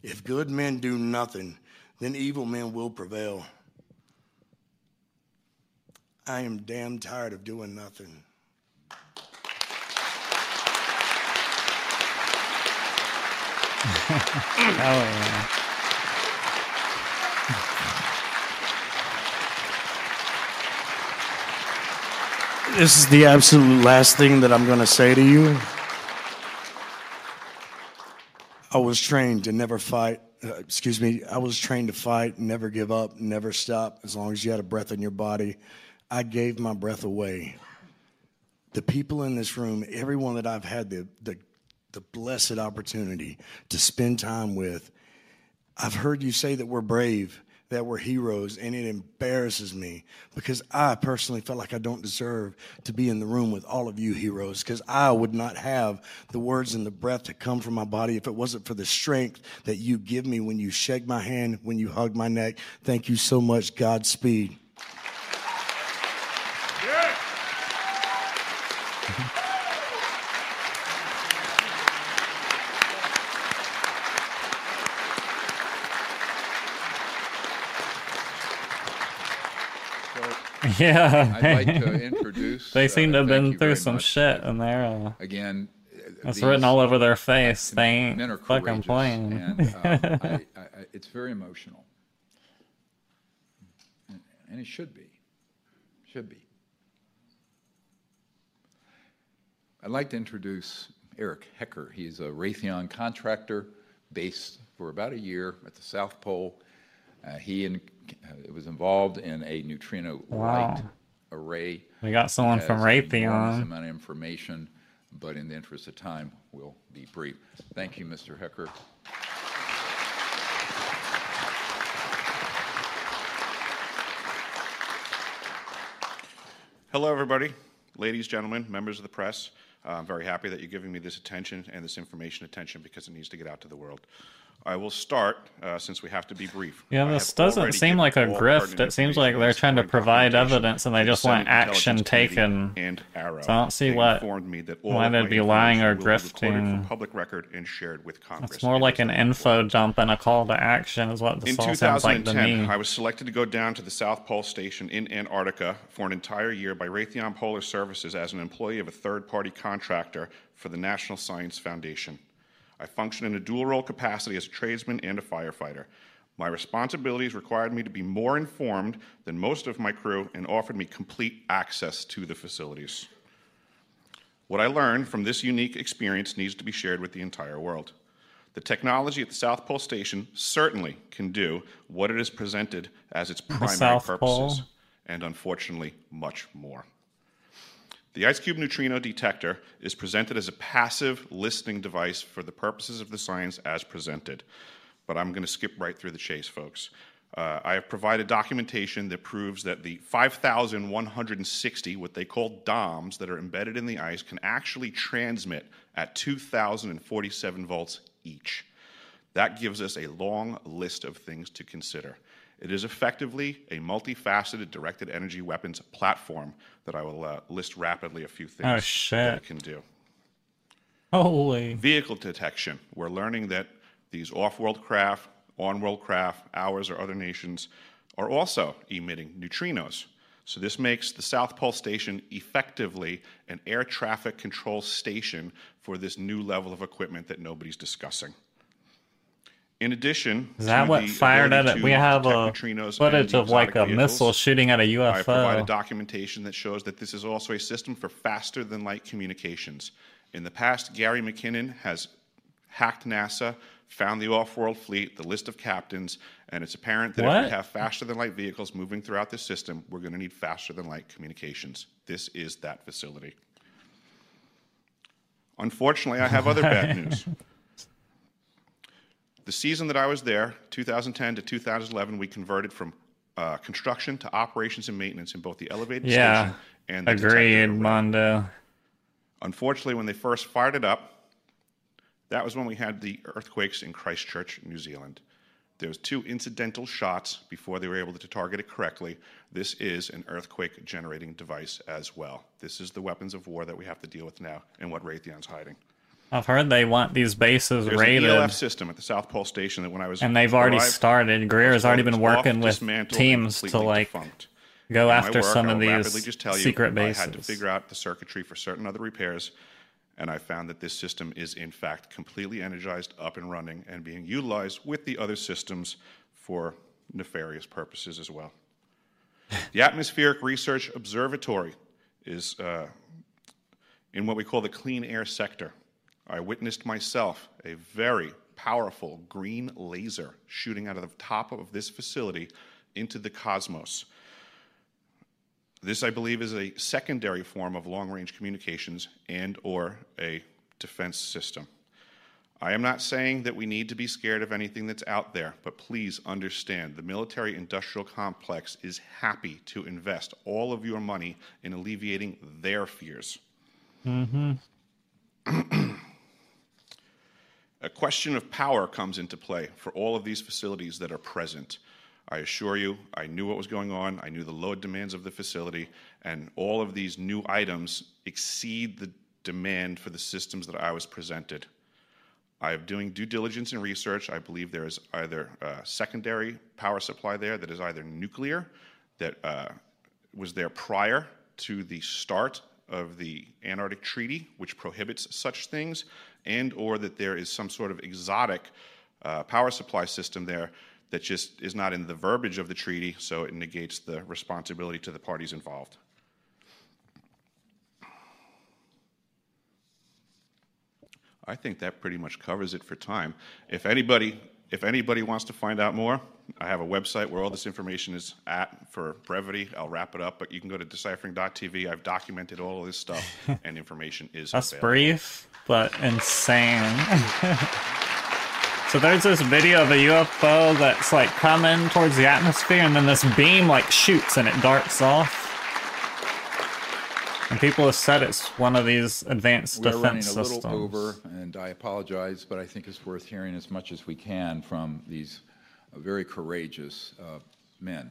If good men do nothing, then evil men will prevail. I am damn tired of doing nothing. Hell yeah. This is the absolute last thing that I'm going to say to you. I was trained to never fight. Uh, excuse me. I was trained to fight, never give up, never stop, as long as you had a breath in your body. I gave my breath away. The people in this room, everyone that I've had the, the, the blessed opportunity to spend time with, I've heard you say that we're brave, that we're heroes, and it embarrasses me because I personally felt like I don't deserve to be in the room with all of you heroes because I would not have the words and the breath to come from my body if it wasn't for the strength that you give me when you shake my hand, when you hug my neck. Thank you so much. Godspeed. Yeah. I'd like to introduce. they uh, seem to have been through some much. shit in there. Uh, Again. it's written all over their face. They ain't men are fucking playing. and um, I, I, I, it's very emotional, and, and it should be, should be. I'd like to introduce Eric Hecker. He's a Raytheon contractor based for about a year at the South Pole. Uh, he in, uh, was involved in a neutrino Wow. light array. we got someone from an enormous Raytheon. amount of information, but in the interest of time, we'll be brief. Thank you, Mr. Hecker. Hello, everybody, ladies, gentlemen, members of the press. Uh, I'm very happy that you're giving me this attention and this information attention because it needs to get out to the world. I will start, uh, since we have to be brief. Yeah, this doesn't seem like a grift. It seems like they're trying to provide evidence and they just want action taken. And Arrow. So I don't see what- informed me that all why they'd be lying or information will be recorded grifting. for public record and shared with Congress. It's more like an info dump and a call to action, is what this in all sounds like to 2010, me. I was selected to go down to the South Pole Station in Antarctica for an entire year by Raytheon Polar Services as an employee of a third party contractor for the National Science Foundation. I function in a dual role capacity as a tradesman and a firefighter. My responsibilities required me to be more informed than most of my crew and offered me complete access to the facilities. What I learned from this unique experience needs to be shared with the entire world. The technology at the South Pole Station certainly can do what it is presented as its primary purposes, and unfortunately, much more. The IceCube neutrino detector is presented as a passive listening device for the purposes of the science as presented. But I'm going to skip right through the chase, folks. Uh, I have provided documentation that proves that the 5,160, what they call DOMs, that are embedded in the ice can actually transmit at 2,047 volts each. That gives us a long list of things to consider. It is effectively a multifaceted directed energy weapons platform that I will uh, list rapidly a few things Oh, that it can do. Holy. Vehicle detection. We're learning that these off world craft, on world craft, ours or other nations, are also emitting neutrinos. So this makes the South Pole Station effectively an air traffic control station for this new level of equipment that nobody's discussing. In addition, Is that what fired at it? We have a uh, neutrinos footage of like a exotic missile shooting at a I have provided UFO. documentation that shows that this is also a system for faster than light communications. In the past, Gary McKinnon has hacked NASA, found the off world fleet, the list of captains, and it's apparent that if we have faster than light vehicles moving throughout this system, we're going to need faster than light communications. This is that facility. Unfortunately, I have other bad news. The season that I was there, 2010 to 2011, we converted from uh, construction to operations and maintenance in both the elevated Yeah. station and the Agreed. Mondo. Unfortunately, when they first fired it up, that was when we had the earthquakes in Christchurch, New Zealand. There's two incidental shots before they were able to target it correctly. This is an earthquake generating device as well. This is the weapons of war that we have to deal with now and what Raytheon's hiding. I've heard they want these bases There's raided, an ELF system at the South Pole Station that when I was and they've already arrived, started. Greer has already been working with teams to like defunct. go In after work, some of these just tell you, secret I had to figure out the circuitry for certain other repairs, and I found that this system is in fact completely energized, up and running, and being utilized with the other systems for nefarious purposes as well. the Atmospheric Research Observatory is uh, in what we call the clean air sector. I witnessed myself a very powerful green laser shooting out of the top of this facility into the cosmos. This, I believe, is a secondary form of long-range communications and or a defense system. I am not saying that we need to be scared of anything that's out there, but please understand the military industrial complex is happy to invest all of your money in alleviating their fears. Mm-hmm. A question of power comes into play for all of these facilities that are present. I assure you, I knew what was going on, I knew the load demands of the facility, and all of these new items exceed the demand for the systems that I was presented. I am doing due diligence and research. I believe there is either a secondary power supply there that is either nuclear, that uh, was there prior to the start of the Antarctic Treaty, which prohibits such things, and or that there is some sort of exotic uh, power supply system there that just is not in the verbiage of the treaty, so it negates the responsibility to the parties involved. I think that pretty much covers it for time. If anybody, if anybody wants to find out more, I have a website where all this information is at for brevity. I'll wrap it up, but you can go to deciphering.tv. I've documented all of this stuff, and information is That's available. brief, but insane. so there's this video of a UFO that's like coming towards the atmosphere, and then this beam like shoots and it darts off. And people have said it's one of these advanced We're running defense a little systems. over, and I apologize, but I think it's worth hearing as much as we can from these uh, very courageous uh, men.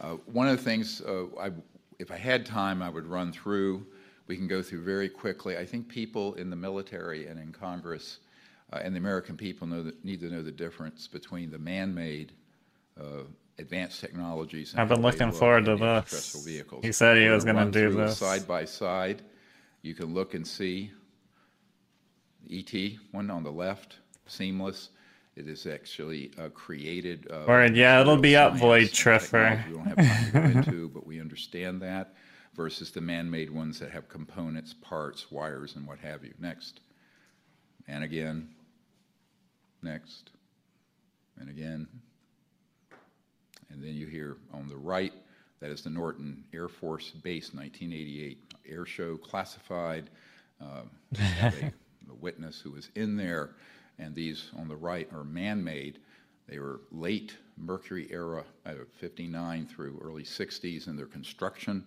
Uh, One of the things, uh, I- if I had time, I would run through, we can go through very quickly. I think people in the military and in Congress uh, and the American people know that, need to know the difference between the man-made uh, advanced technologies. I've been looking forward to the this. He said he was gonna do this. Side by side, you can look and see ET, one on the left, seamless. It is actually uh, created. uh, Word, yeah, it'll be up, Void and Triffer. We don't have time to go into, but we understand that versus the man-made ones that have components, parts, wires, and what have you. Next. And again. Next. And again. And then you hear on the right, that is the Norton Air Force Base, 1988 air show classified. We a, a witness who was in there, and these on the right are man-made. They were late Mercury era, uh, 59 through early 60s in their construction,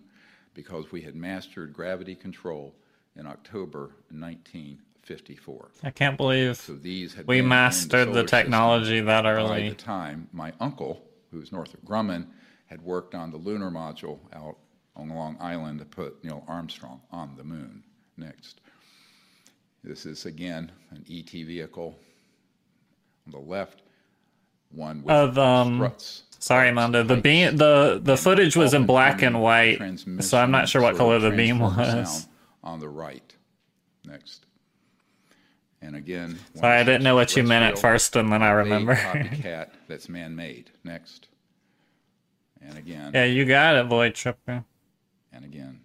because we had mastered gravity control in October 1954. I can't believe So these had we mastered the system technology that early. By the time my uncle, who's Northrop Grumman, had worked on the lunar module out on Long Island to put Neil Armstrong on the moon. Next. This is again an ET vehicle. On the left, one with Of, um, struts. Sorry, Mando. The beam, the the footage was in black and white, so I'm not sure what color the beam was. On the right. Next. And again. Sorry, I didn't know what you meant at first, and then I remember. copycat that's man-made. Next. And again, yeah, you got it, Void Tripper. and again.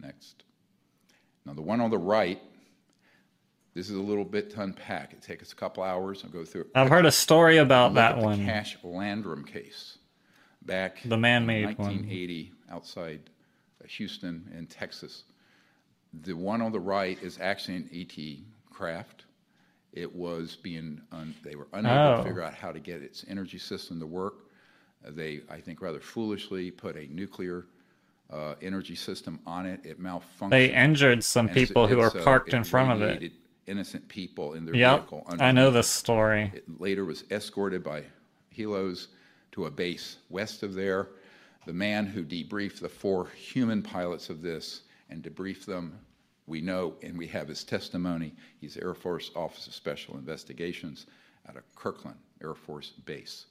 Next. Now, the one on the right, this is a little bit to unpack. It takes us a couple hours. I'll go through it. I've heard a story about that at the one. Cash Landrum case back The man-made in one. 1980 outside Houston in Texas. The one on the right is actually an ET craft. It was being, un, they were unable Oh. to figure out how to get its energy system to work. Uh, They, I think rather foolishly, put a nuclear uh, energy system on it. It malfunctioned. They injured some people who were parked in front of it. Innocent people in their Yep, vehicle. I know this story. it later was escorted by helos to a base west of there. The man who debriefed the four human pilots of this and debriefed them, we know and we have his testimony. He's Air Force Office of Special Investigations out of Kirtland Air Force Base.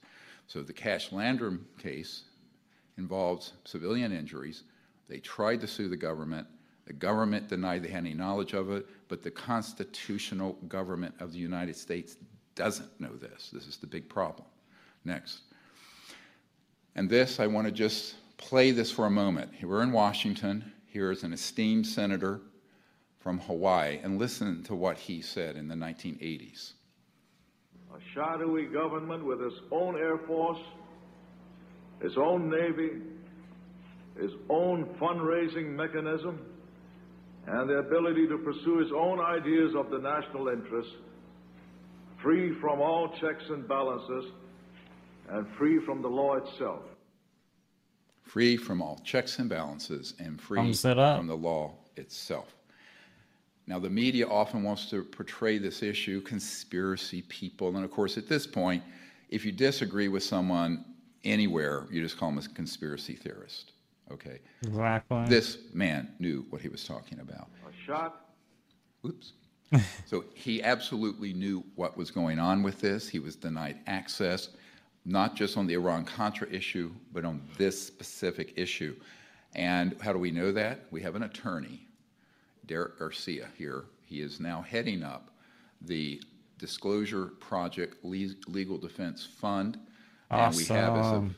So the Cash Landrum case involves civilian injuries. They tried to sue the government. The government denied they had any knowledge of it, but the constitutional government of the United States doesn't know this. This is the big problem. Next. And this, I want to just play this for a moment. We're in Washington. Here is an esteemed senator from Hawaii, and listen to what he said in the 1980s. A shadowy government with its own Air Force, its own Navy, its own fundraising mechanism, and the ability to pursue its own ideas of the national interest, free from all checks and balances, and free from the law itself. Free from all checks and balances and free Thumbs it up. from the law itself. Now, the media often wants to portray this issue, conspiracy people. And of course, at this point, if you disagree with someone anywhere, you just call them a conspiracy theorist. Okay? Exactly. This man knew what he was talking about. A shot Oops. so he absolutely knew what was going on with this. He was denied access, not just on the Iran Contra issue, but on this specific issue. And how do we know that? We have an attorney, Derek Garcia, here. He is now heading up the Disclosure Project Le- Legal Defense Fund. And we have, as of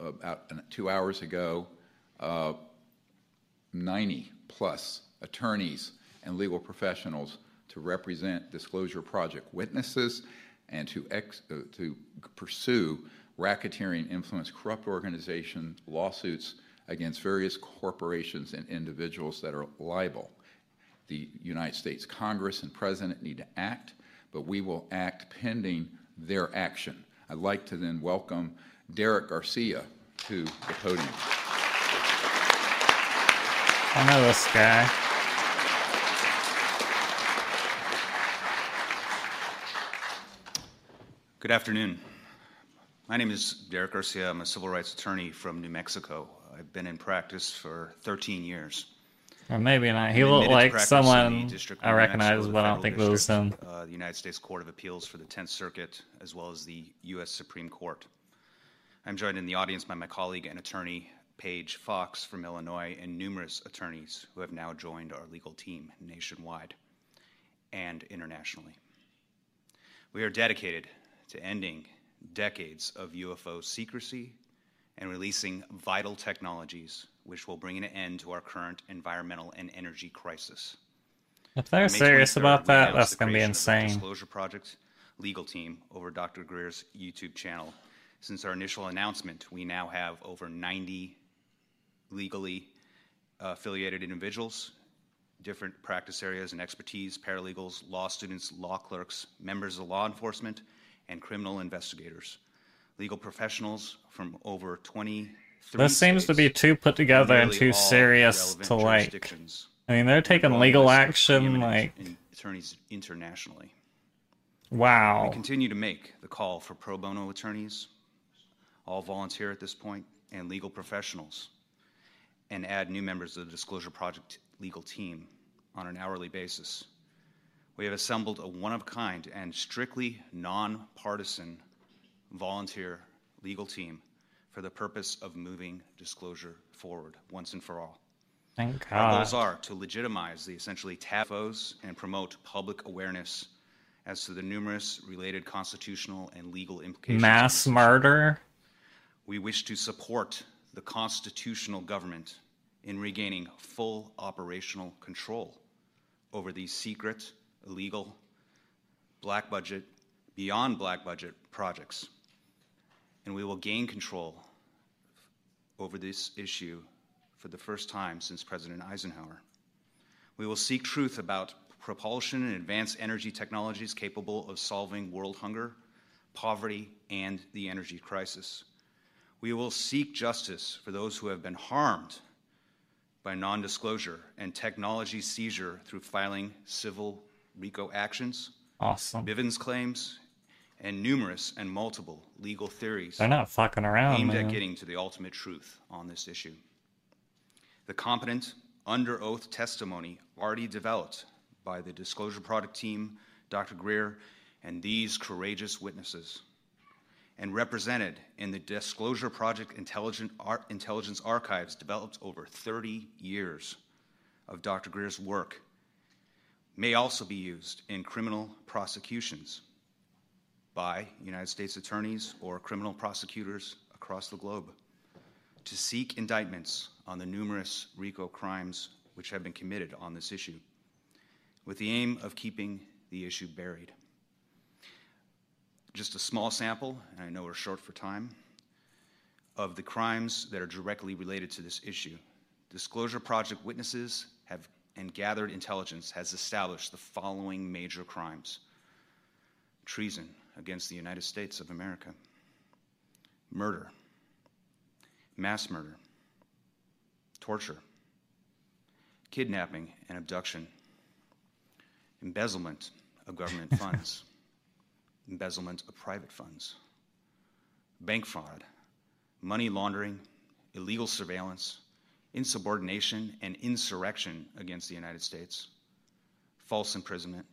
about two hours ago, uh, 90 plus attorneys and legal professionals to represent Disclosure Project witnesses and to, ex, uh, to pursue racketeering, influence, corrupt organization lawsuits against various corporations and individuals that are liable. The United States Congress and President need to act, but we will act pending their action. I'd like to then welcome Derek Garcia to the podium. I know this guy. Good afternoon. My name is Derek Garcia. I'm a civil rights attorney from New Mexico. I've been in practice for 13 years. Or maybe not. He looked like practice in the someone I recognize, but I don't think it was him. Uh, the United States Court of Appeals for the 10th Circuit, as well as the U.S. Supreme Court. I'm joined in the audience by my colleague and attorney, Paige Fox from Illinois, and numerous attorneys who have now joined our legal team nationwide and internationally. We are dedicated to ending decades of UFO secrecy and releasing vital technologies which will bring an end to our current environmental and energy crisis. If they're serious about that, that's going to be creation of the insane. Disclosure Project legal team over Dr. Greer's YouTube channel. Since our initial announcement, we now have over 90 legally uh, affiliated individuals, different practice areas and expertise, paralegals, law students, law clerks, members of law enforcement, and criminal investigators. Legal professionals from over 23 This seems to be too put together and too serious to like. I mean, they're taking legal action. Like, attorneys internationally. Wow. We continue to make the call for pro bono attorneys, all volunteer at this point, and legal professionals, and add new members of the Disclosure Project legal team on an hourly basis. We have assembled a one of kind and strictly nonpartisan volunteer legal team for the purpose of moving disclosure forward once and for all. Thank Our goals are to legitimize the essentially TAFOs and promote public awareness as to the numerous related constitutional and legal implications. Mass murder. We wish to support the constitutional government in regaining full operational control over these secret, illegal, black budget, beyond black budget projects. And we will gain control over this issue for the first time since President Eisenhower. We will seek truth about propulsion and advanced energy technologies capable of solving world hunger, poverty, and the energy crisis. We will seek justice for those who have been harmed by non disclosure and technology seizure through filing civil RICO actions, Awesome. Bivens claims, and numerous and multiple legal theories They're not fucking around, aimed man. at getting to the ultimate truth on this issue. The competent, under oath testimony already developed by the Disclosure Project team, Dr. Greer, and these courageous witnesses, and represented in the Disclosure Project intelligence archives developed over 30 years of Dr. Greer's work, may also be used in criminal prosecutions by United States attorneys or criminal prosecutors across the globe to seek indictments on the numerous RICO crimes which have been committed on this issue, with the aim of keeping the issue buried. Just a small sample, and I know we're short for time, of the crimes that are directly related to this issue. Disclosure Project witnesses have and gathered intelligence has established the following major crimes treason against the United States of America, murder, mass murder, torture, kidnapping and abduction, embezzlement of government funds, embezzlement of private funds, bank fraud, money laundering, illegal surveillance, insubordination and insurrection against the United States, false imprisonment,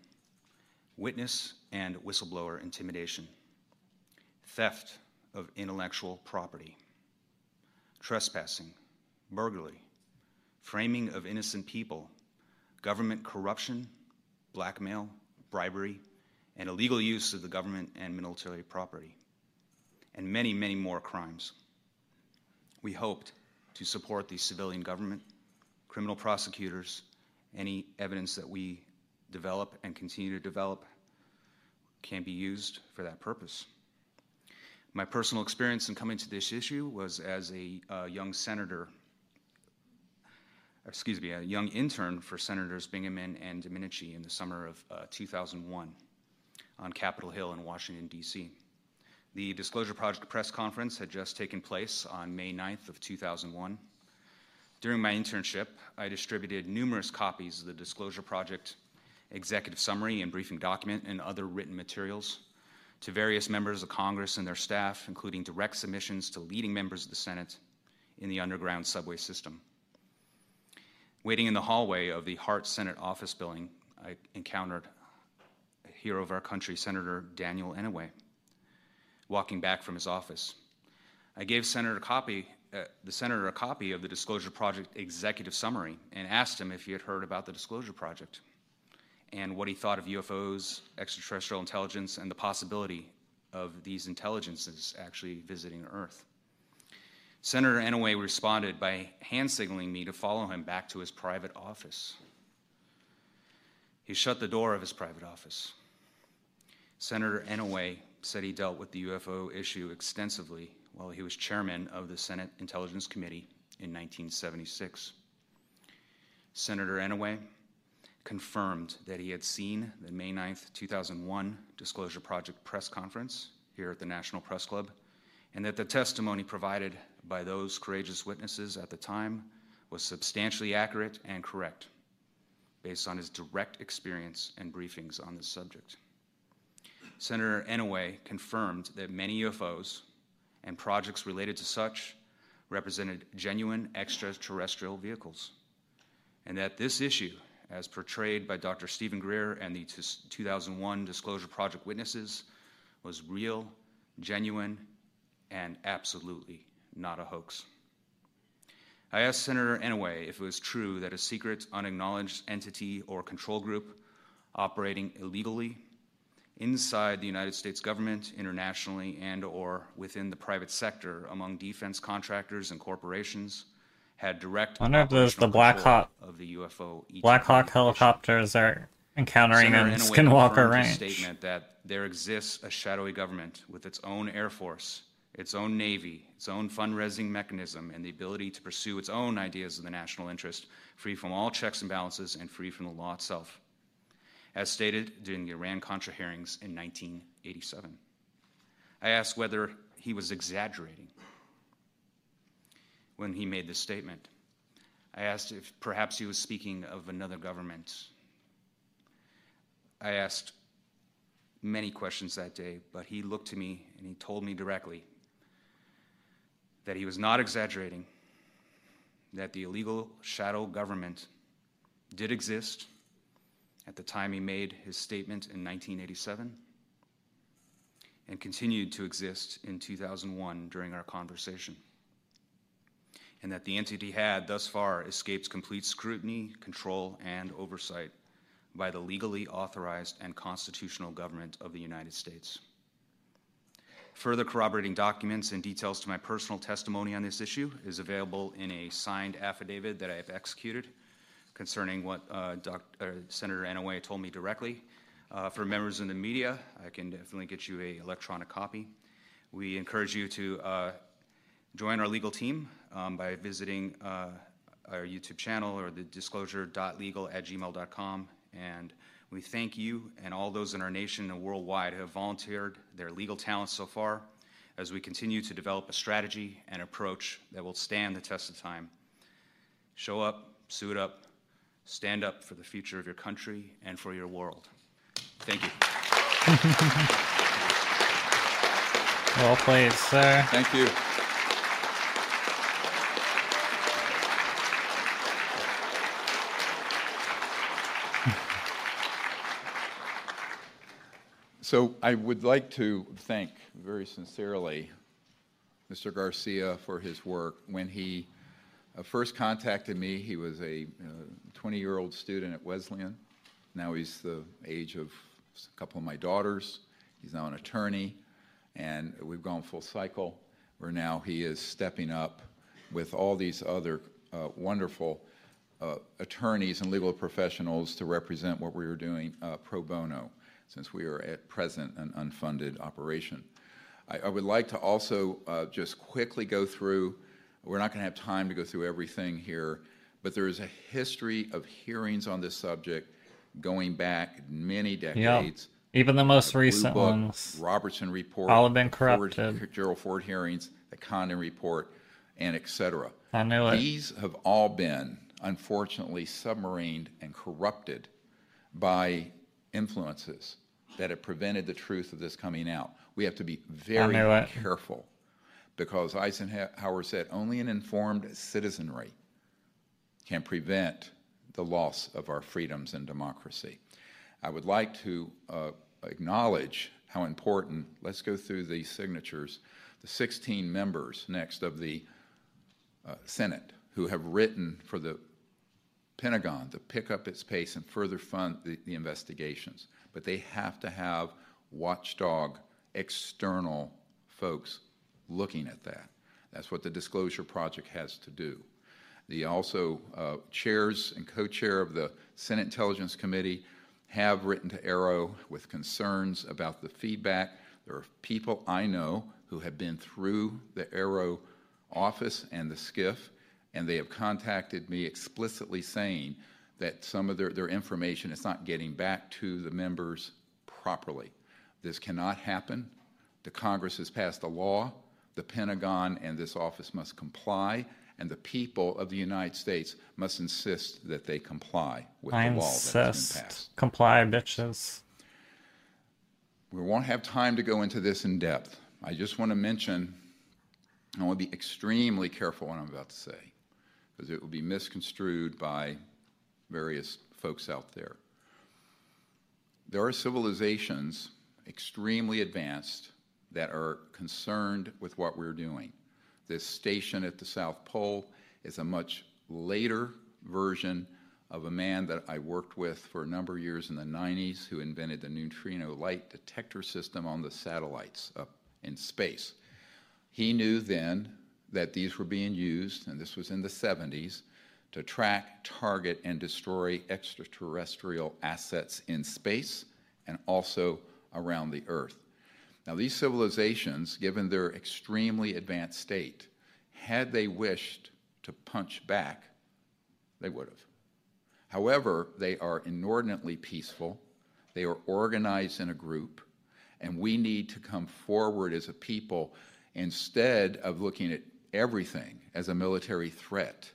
witness and whistleblower intimidation, theft of intellectual property, trespassing, burglary, framing of innocent people, government corruption, blackmail, bribery, and illegal use of the government and military property, and many, many more crimes. We hoped to support the civilian government, criminal prosecutors, any evidence that we develop and continue to develop can be used for that purpose. My personal experience in coming to this issue was as a uh, young senator, excuse me, a young intern for Senators Bingaman and Domenici in the summer of uh, 2001 on Capitol Hill in Washington, D.C. The Disclosure Project press conference had just taken place on May 9th of 2001. During my internship, I distributed numerous copies of the Disclosure Project executive summary and briefing document and other written materials to various members of Congress and their staff, including direct submissions to leading members of the Senate in the underground subway system. Waiting in the hallway of the Hart Senate office building, I encountered a hero of our country, Senator Daniel Inouye, walking back from his office. I gave Senator copy, uh, the senator a copy of the Disclosure Project executive summary and asked him if he had heard about the Disclosure Project and what he thought of UFOs, extraterrestrial intelligence, and the possibility of these intelligences actually visiting Earth. Senator Inouye responded by hand signaling me to follow him back to his private office. He shut the door of his private office. Senator Inouye said he dealt with the UFO issue extensively while he was chairman of the Senate Intelligence Committee in 1976. Senator Inouye confirmed that he had seen the May 9th, 2001 Disclosure Project press conference here at the National Press Club, and that the testimony provided by those courageous witnesses at the time was substantially accurate and correct, based on his direct experience and briefings on this subject. Senator Inouye confirmed that many UFOs and projects related to such represented genuine extraterrestrial vehicles, and that this issue as portrayed by Dr. Steven Greer and the 2001 Disclosure Project witnesses, was real, genuine, and absolutely not a hoax. I asked Senator Inouye if it was true that a secret, unacknowledged entity or control group operating illegally inside the United States government, internationally, and or within the private sector among defense contractors and corporations had direct I wonder if there's the Black Hawk- of the UFO Black Hawk helicopters are encountering Senator in Skinwalker Ranch. statement that there exists a shadowy government with its own air force, its own navy, its own fundraising mechanism, and the ability to pursue its own ideas of the national interest, free from all checks and balances and free from the law itself, as stated during the Iran-Contra hearings in 1987. I asked whether he was exaggerating when he made this statement. I asked if perhaps he was speaking of another government. I asked many questions that day, but he looked to me and he told me directly that he was not exaggerating, that the illegal shadow government did exist at the time he made his statement in 1987 and continued to exist in 2001 during our conversation. And that the entity had thus far escaped complete scrutiny, control, and oversight by the legally authorized and constitutional government of the United States. Further corroborating documents and details to my personal testimony on this issue is available in a signed affidavit that I have executed concerning what uh, Doc, uh, Senator Inouye told me directly. Uh, for members in the media, I can definitely get you a electronic copy. We encourage you to uh, join our legal team um, by visiting uh, our YouTube channel or the disclosure.legal at gmail.com. And we thank you and all those in our nation and worldwide who have volunteered their legal talents so far as we continue to develop a strategy and approach that will stand the test of time. Show up, suit up, stand up for the future of your country and for your world. Thank you. Well played, sir. Thank you. So I would like to thank very sincerely Mr. Garcia for his work. When he uh, first contacted me, he was a 20 year old student at Wesleyan. Now he's the age of a couple of my daughters. He's now an attorney, and we've gone full cycle where now he is stepping up with all these other uh, wonderful uh, attorneys and legal professionals to represent what we are doing uh, pro bono, since we are at present an unfunded operation. I, I would like to also uh, just quickly go through, we're not going to have time to go through everything here, but there is a history of hearings on this subject going back many decades. Even the most Blue recent Book, ones. Robertson Report, All have been Ford- corrupted. Gerald Ford hearings, the Condon Report, and et cetera. I knew it. These have all been, unfortunately, submarined and corrupted by influences that have prevented the truth of this coming out. We have to be very careful because Eisenhower said only an informed citizenry can prevent the loss of our freedoms and democracy. I would like to uh, acknowledge how important, let's go through the signatures, the 16 members next of the uh, Senate who have written for the Pentagon to pick up its pace and further fund the, the investigations. But they have to have watchdog, external folks looking at that. That's what the Disclosure Project has to do. The also uh, chairs and co-chair of the Senate Intelligence Committee have written to AARO with concerns about the feedback. There are people I know who have been through the AARO office and the SCIF, and they have contacted me explicitly saying that some of their, their information is not getting back to the members properly. This cannot happen. The Congress has passed a law. The Pentagon and this office must comply, and the people of the United States must insist that they comply with I the law that has been passed. insist. Comply, bitches. We won't have time to go into this in depth. I just want to mention, I want to be extremely careful what I'm about to say, because it will be misconstrued by various folks out there. There are civilizations extremely advanced that are concerned with what we're doing. This station at the South Pole is a much later version of a man that I worked with for a number of years in the 90s who invented the neutrino light detector system on the satellites up in space. He knew then that these were being used, and this was in the 70s, to track, target, and destroy extraterrestrial assets in space and also around the Earth. Now, these civilizations, given their extremely advanced state, had they wished to punch back, they would have. However, they are inordinately peaceful, they are organized in a group, and we need to come forward as a people instead of looking at everything as a military threat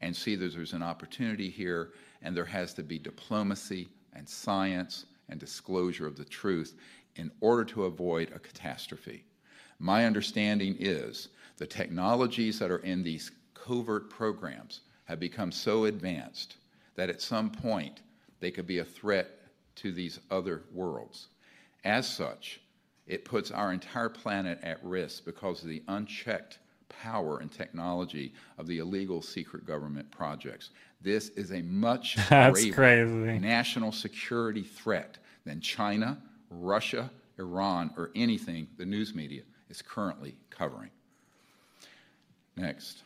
and see that there's an opportunity here and there has to be diplomacy and science and disclosure of the truth in order to avoid a catastrophe. My understanding is the technologies that are in these covert programs have become so advanced that at some point they could be a threat to these other worlds. As such, it puts our entire planet at risk because of the unchecked power and technology of the illegal secret government projects. This is a much greater national security threat than China, Russia, Iran, or anything the news media is currently covering. Next.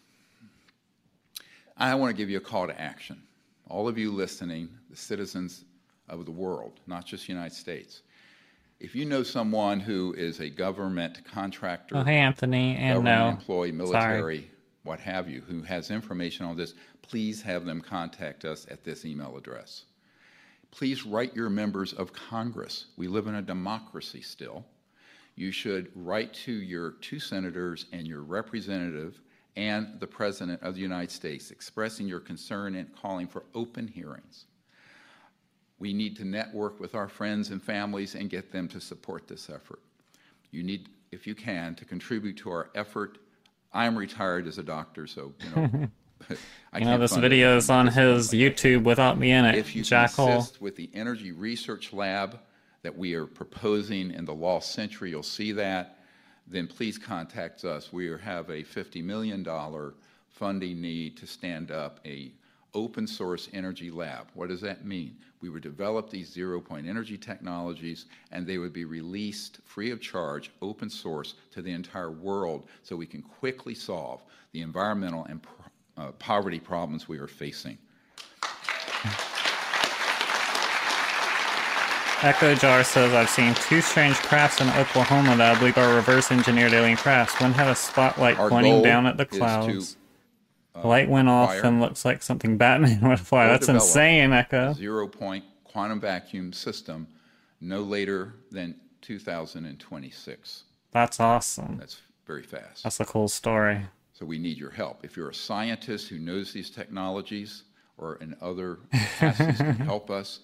I want to give you a call to action. All of you listening, the citizens of the world, not just the United States. If you know someone who is a government contractor, Oh, hey, Anthony, and no. Uh, employee, Sorry. military, what have you, who has information on this, please have them contact us at this email address. Please write your members of Congress. We live in a democracy still. You should write to your two senators and your representative and the President of the United States expressing your concern and calling for open hearings. We need to network with our friends and families and get them to support this effort. You need, if you can, to contribute to our effort. I'm retired as a doctor, so you know. I You know, this video is on his. YouTube without me in it. If you Jackal. assist with the Energy Research Lab that we are proposing in the Lost Century, you'll see that, then please contact us. We have a $50 million funding need to stand up a open source energy lab. What does that mean? We would develop these zero point energy technologies and they would be released free of charge, open source to the entire world so we can quickly solve the environmental and uh, poverty problems we are facing. Echo Jar says, I've seen two strange crafts in Oklahoma that I believe are reverse engineered alien crafts. One had a spotlight Our pointing down at the clouds. The light went off and looks like something Batman would fly. or That's insane, Echo. Zero-point quantum vacuum system no later than 2026. That's awesome. That's very fast. That's a cool story. So we need your help. If you're a scientist who knows these technologies or in other capacities can help us,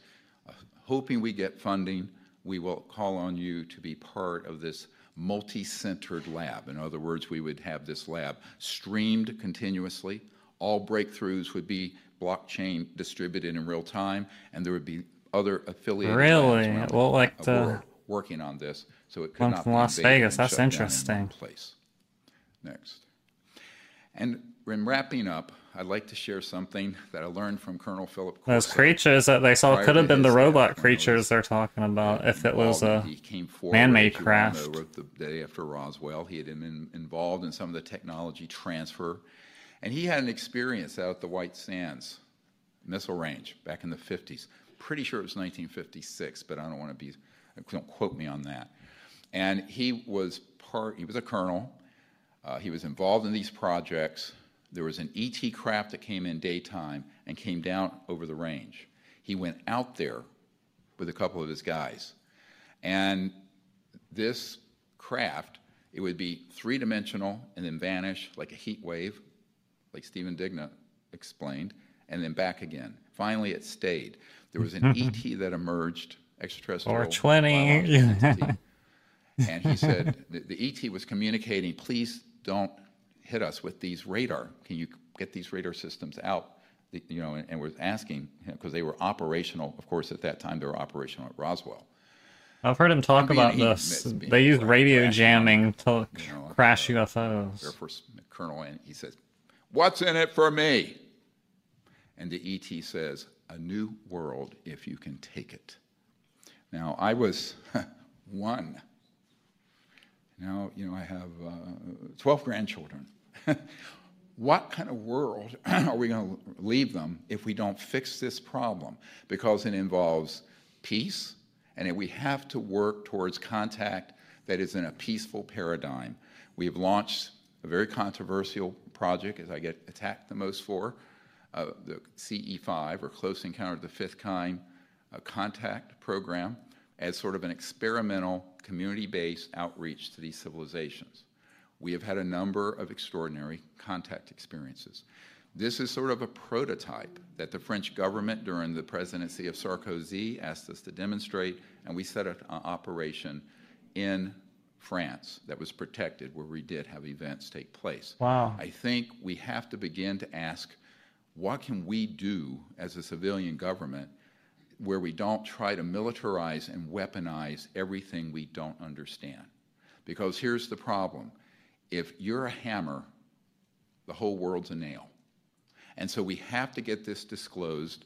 uh, hoping we get funding, we will call on you to be part of this multi-centered lab. In other words, we would have this lab streamed continuously. All breakthroughs would be blockchain distributed in real time, and there would be other affiliated labs Really? Well, like the working on this, so it could one not from be Las Vegas. That's down in interesting. place. Next. And in wrapping up, I'd like to share something that I learned from Colonel Philip those creatures that they saw could have been the robot death, when I creatures they're talking about if it was a he came forward, man-made as you all craft. wrote the day after Roswell. He had been involved in some of the technology transfer, and he had an experience out at the White Sands missile range back in the 50s. Pretty sure it was 1956, but I don't want to be, don't quote me on that. And he was part, he was a colonel. Uh, he was involved in these projects. There was an ET craft that came in daytime and came down over the range. He went out there with a couple of his guys. And this craft, it would be three dimensional and then vanish like a heat wave, like Stephen Digna explained, and then back again. Finally, it stayed. There was an ET that emerged, extraterrestrial. 420. biological entity. and he said the, the ET was communicating, please don't hit us with these radar. Can you get these radar systems out? You know, and, and was asking because they were operational. Of course, at that time they were operational at Roswell. I've heard him talk about this. They use cra- radio jamming to you know, crash uh, Air Force Colonel, and he says, "What's in it for me?" And the ET says, "A new world if you can take it." Now I was one. Now you know I have uh, twelve grandchildren. what kind of world are we going to leave them if we don't fix this problem? Because it involves peace, and we have to work towards contact that is in a peaceful paradigm. We have launched a very controversial project, as I get attacked the most for, uh, the CE5, or Close Encounter of the Fifth Kind uh, Contact Program, as sort of an experimental, community-based outreach to these civilizations. We have had a number of extraordinary contact experiences. This is sort of a prototype that the French government during the presidency of Sarkozy asked us to demonstrate, and we set up an operation in France that was protected where we did have events take place. Wow. I think we have to begin to ask what can we do as a civilian government where we don't try to militarize and weaponize everything we don't understand. Because here's the problem if you're a hammer, the whole world's a nail. And so we have to get this disclosed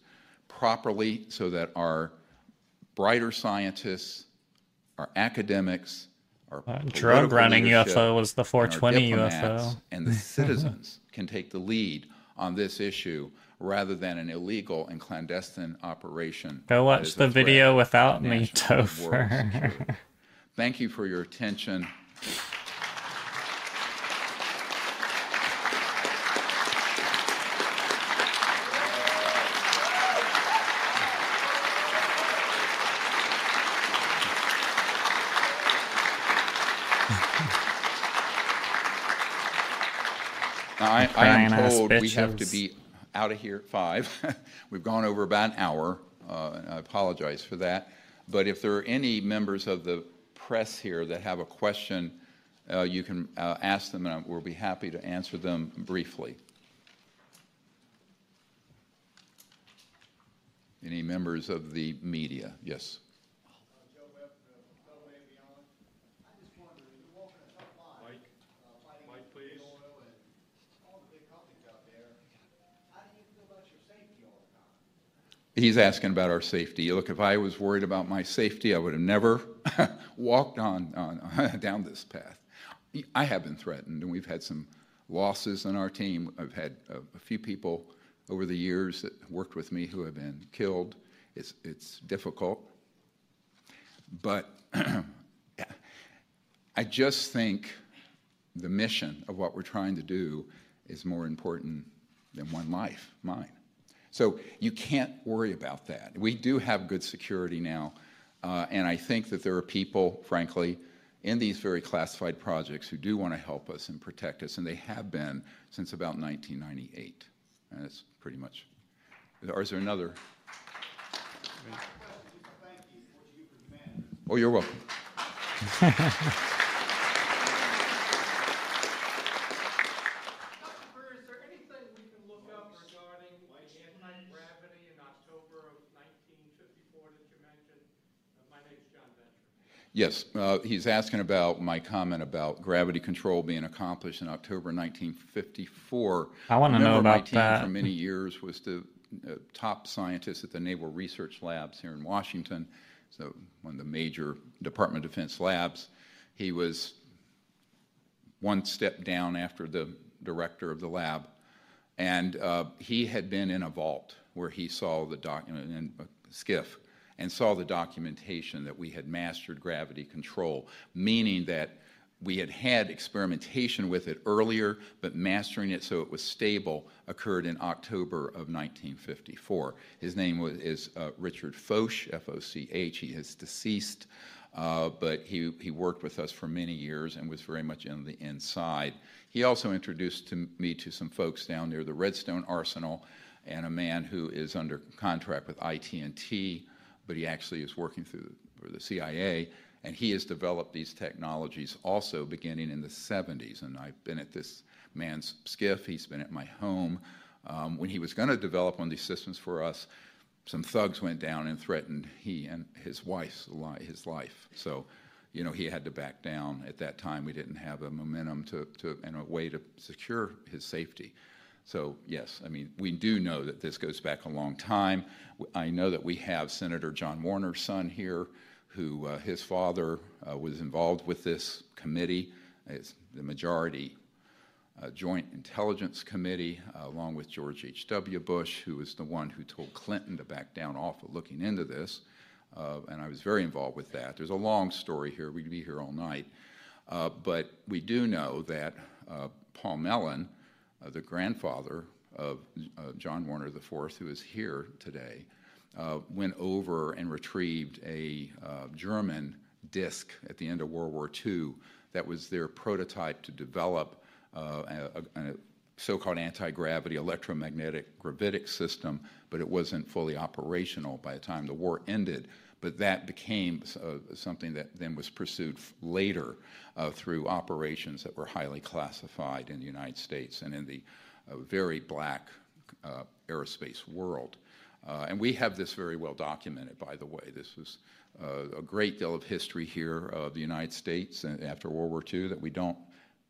properly so that our brighter scientists, our academics, our Uh, drug running UFO was the 420 diplomats UFO. and the citizens can take the lead on this issue rather than an illegal and clandestine operation. Go watch the video without me, Topher. Thank you for your attention. I, I am told we have to be out of here at five. We've gone over about an hour, uh, and I apologize for that. But if there are any members of the press here that have a question, uh, you can uh, ask them, and we'll be happy to answer them briefly. Any members of the media? Yes. He's asking about our safety. Look, if I was worried about my safety, I would have never walked on, on down this path. I have been threatened, and we've had some losses on our team. I've had a, a few people over the years that worked with me who have been killed. It's, it's difficult. But I just think the mission of what we're trying to do is more important than one life, mine. So you can't worry about that. We do have good security now, uh, and I think that there are people, frankly, in these very classified projects who do want to help us and protect us, and they have been since about 1998. And that's pretty much. Or is there another? Oh, you're welcome. Christopher, is there anything we can look up regarding the anti-gravity in October of 1954 that you mentioned? Uh, My name's John Venture. Yes, uh, he's asking about my comment about gravity control being accomplished in October 1954. I wanna know Remember, my about team that. for many years was the uh, top scientist at the Naval Research Labs here in Washington, so one of the major Department of Defense labs. He was one step down after the director of the lab, and uh, he had been in a vault where he saw the document in a SCIF and saw the documentation that we had mastered gravity control, meaning that we had had experimentation with it earlier, but mastering it so it was stable occurred in October of 1954. His name was, is uh, Richard Foch, F O C H. He is deceased, uh, but he, he worked with us for many years and was very much in the inside. He also introduced to me to some folks down near the Redstone Arsenal and a man who is under contract with IT&T, but he actually is working through the, the CIA, and he has developed these technologies also beginning in the 70s. And I've been at this man's SCIF, he's been at my home. Um, when he was going to develop one of these systems for us, some thugs went down and threatened he and his wife's li- his life. So, you know, he had to back down. At that time, we didn't have a momentum to, to and a way to secure his safety. So, yes, I mean, we do know that this goes back a long time. I know that we have Senator John Warner's son here, who uh, his father uh, was involved with this committee. It's the majority uh, Joint Intelligence Committee, uh, along with George H.W. Bush, who was the one who told Clinton to back down off of looking into this. Uh, and I was very involved with that. There's a long story here. We'd be here all night. Uh, but we do know that Paul Mellon, the grandfather of uh, John Warner IV, who is here today, uh, went over and retrieved a uh, German disc at the end of World War II that was their prototype to develop uh, a, a, so-called anti-gravity electromagnetic gravitic system, but it wasn't fully operational by the time the war ended. But that became uh, something that then was pursued later uh, through operations that were highly classified in the United States and in the uh, very black uh, aerospace world. Uh, and we have this very well documented, by the way. This was uh, a great deal of history here of the United States after World War II that we don't,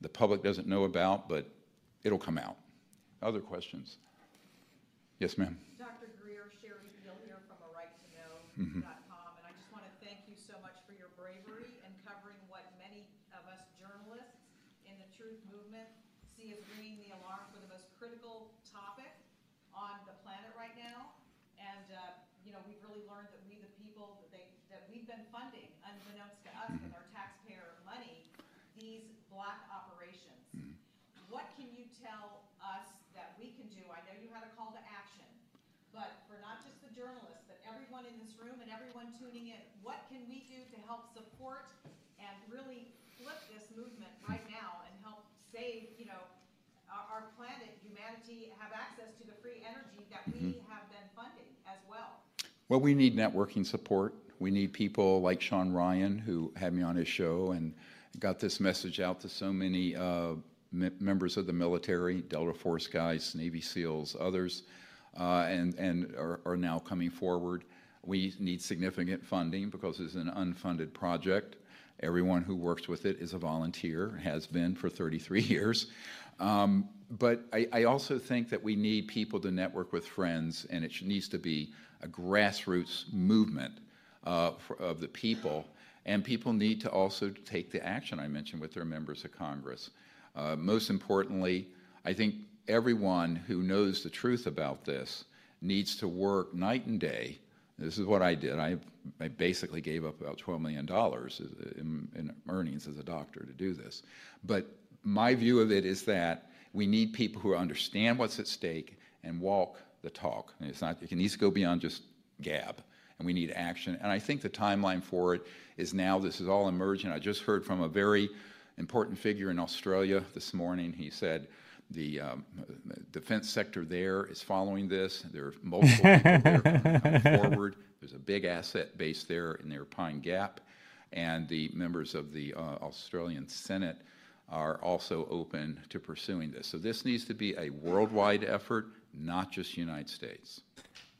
the public doesn't know about, but it'll come out. Other questions? Yes, ma'am. Dr. Greer, Sherry Beal here from a right to know.com, and I just want to thank you so much for your bravery in covering what many of us journalists in the truth movement see as ringing the alarm for the most critical topic on the planet right now. And, uh, you know, we've really learned that we, the people, that they, that we've been funding, unbeknownst to us with our taxpayer money, these black operations. What can you tell us that we can do? I know you had a call to action, but for not just the journalists, but everyone in this room and everyone tuning in, what can we do to help support and really flip this movement right now and help save, you know, our, our planet, humanity, have access to the free energy that we have been funding as well? Well, we need networking support. We need people like Sean Ryan, who had me on his show and got this message out to so many uh, m- members of the military, Delta Force guys, Navy SEALs, others, and, and are, are now coming forward. We need significant funding because it's an unfunded project. Everyone who works with it is a volunteer, has been for 33 years. Um, but I, I also think that we need people to network with friends, and it needs to be a grassroots movement uh, for, of the people. And people need to also take the action I mentioned with their members of Congress. Uh, most importantly, I think everyone who knows the truth about this needs to work night and day. This is what I did. I, I basically gave up about $12 million in, in earnings as a doctor to do this. But my view of it is that we need people who understand what's at stake and walk the talk. And it's not, it needs to go beyond just gab, and we need action. And I think the timeline for it is now. This is all emerging. I just heard from a very important figure in Australia this morning. He said the um, defense sector there is following this. There are multiple people there coming forward. There's a big asset base there in their Pine Gap, and the members of the uh, Australian Senate are also open to pursuing this. So this needs to be a worldwide effort, not just United States.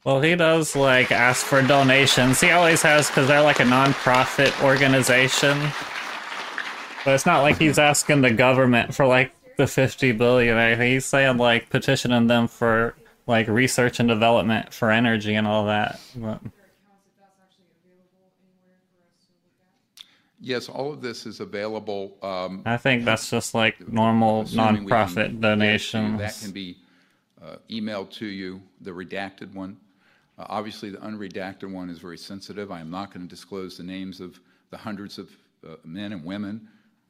Well, he does like ask for donations. He always has because they're like a non-profit organization. But it's not like he's asking the government for like the 50 billion. He's saying like petitioning them for like research and development for energy and all that. But Yes, all of this is available. Um, I think that's just like normal nonprofit can non-profit get it to you. donations. That can be uh, emailed to you, the redacted one. Uh, Obviously, the unredacted one is very sensitive. I am not going to disclose the names of the hundreds of uh, men and women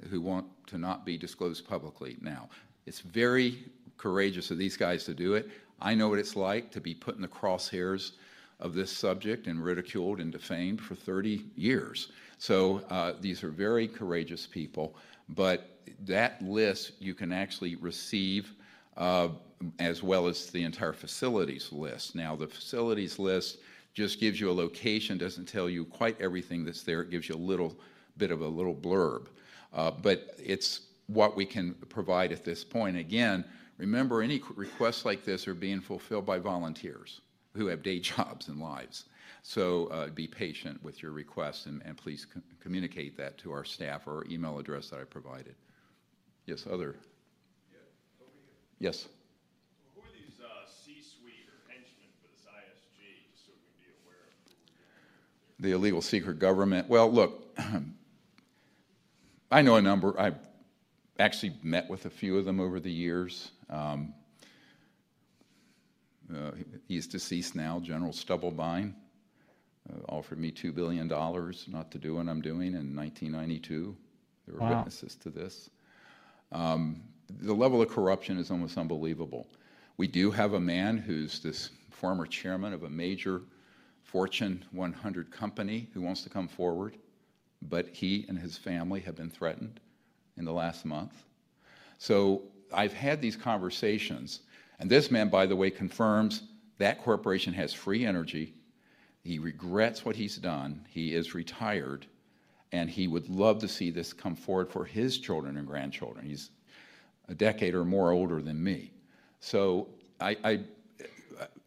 who want to not be disclosed publicly. Now, it's very courageous of these guys to do it. I know what it's like to be put in the crosshairs of this subject and ridiculed and defamed for 30 years. So uh, these are very courageous people, but that list you can actually receive uh, as well as the entire facilities list. Now, the facilities list just gives you a location, doesn't tell you quite everything that's there. It gives you a little bit of a little blurb. Uh, but it's what we can provide at this point. Again, remember, any requests like this are being fulfilled by volunteers who have day jobs and lives. So uh, be patient with your requests and, and please co- communicate that to our staff or email address that I provided. Yes, other? Yes. Who are these uh, C-suite or henchmen for this ISG, just so we can be aware of who we're dealing with? the illegal secret government. Well, look, I know a number. I've actually met with a few of them over the years. Um, uh, he's deceased now, General Stubblebine. Uh, offered me $2 billion not to do what I'm doing in 1992. There were Wow. witnesses to this. Um, the level of corruption is almost unbelievable. We do have a man who's this former chairman of a major Fortune 100 company who wants to come forward, but he and his family have been threatened in the last month. So I've had these conversations, and this man, by the way, confirms that corporation has free energy. He regrets what he's done. He is retired, and he would love to see this come forward for his children and grandchildren. He's a decade or more older than me. So I, I,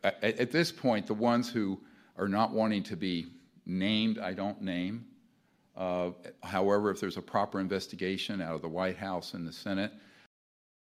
I, at this point, the ones who are not wanting to be named, I don't name. Uh, however, if there's a proper investigation out of the White House and the Senate,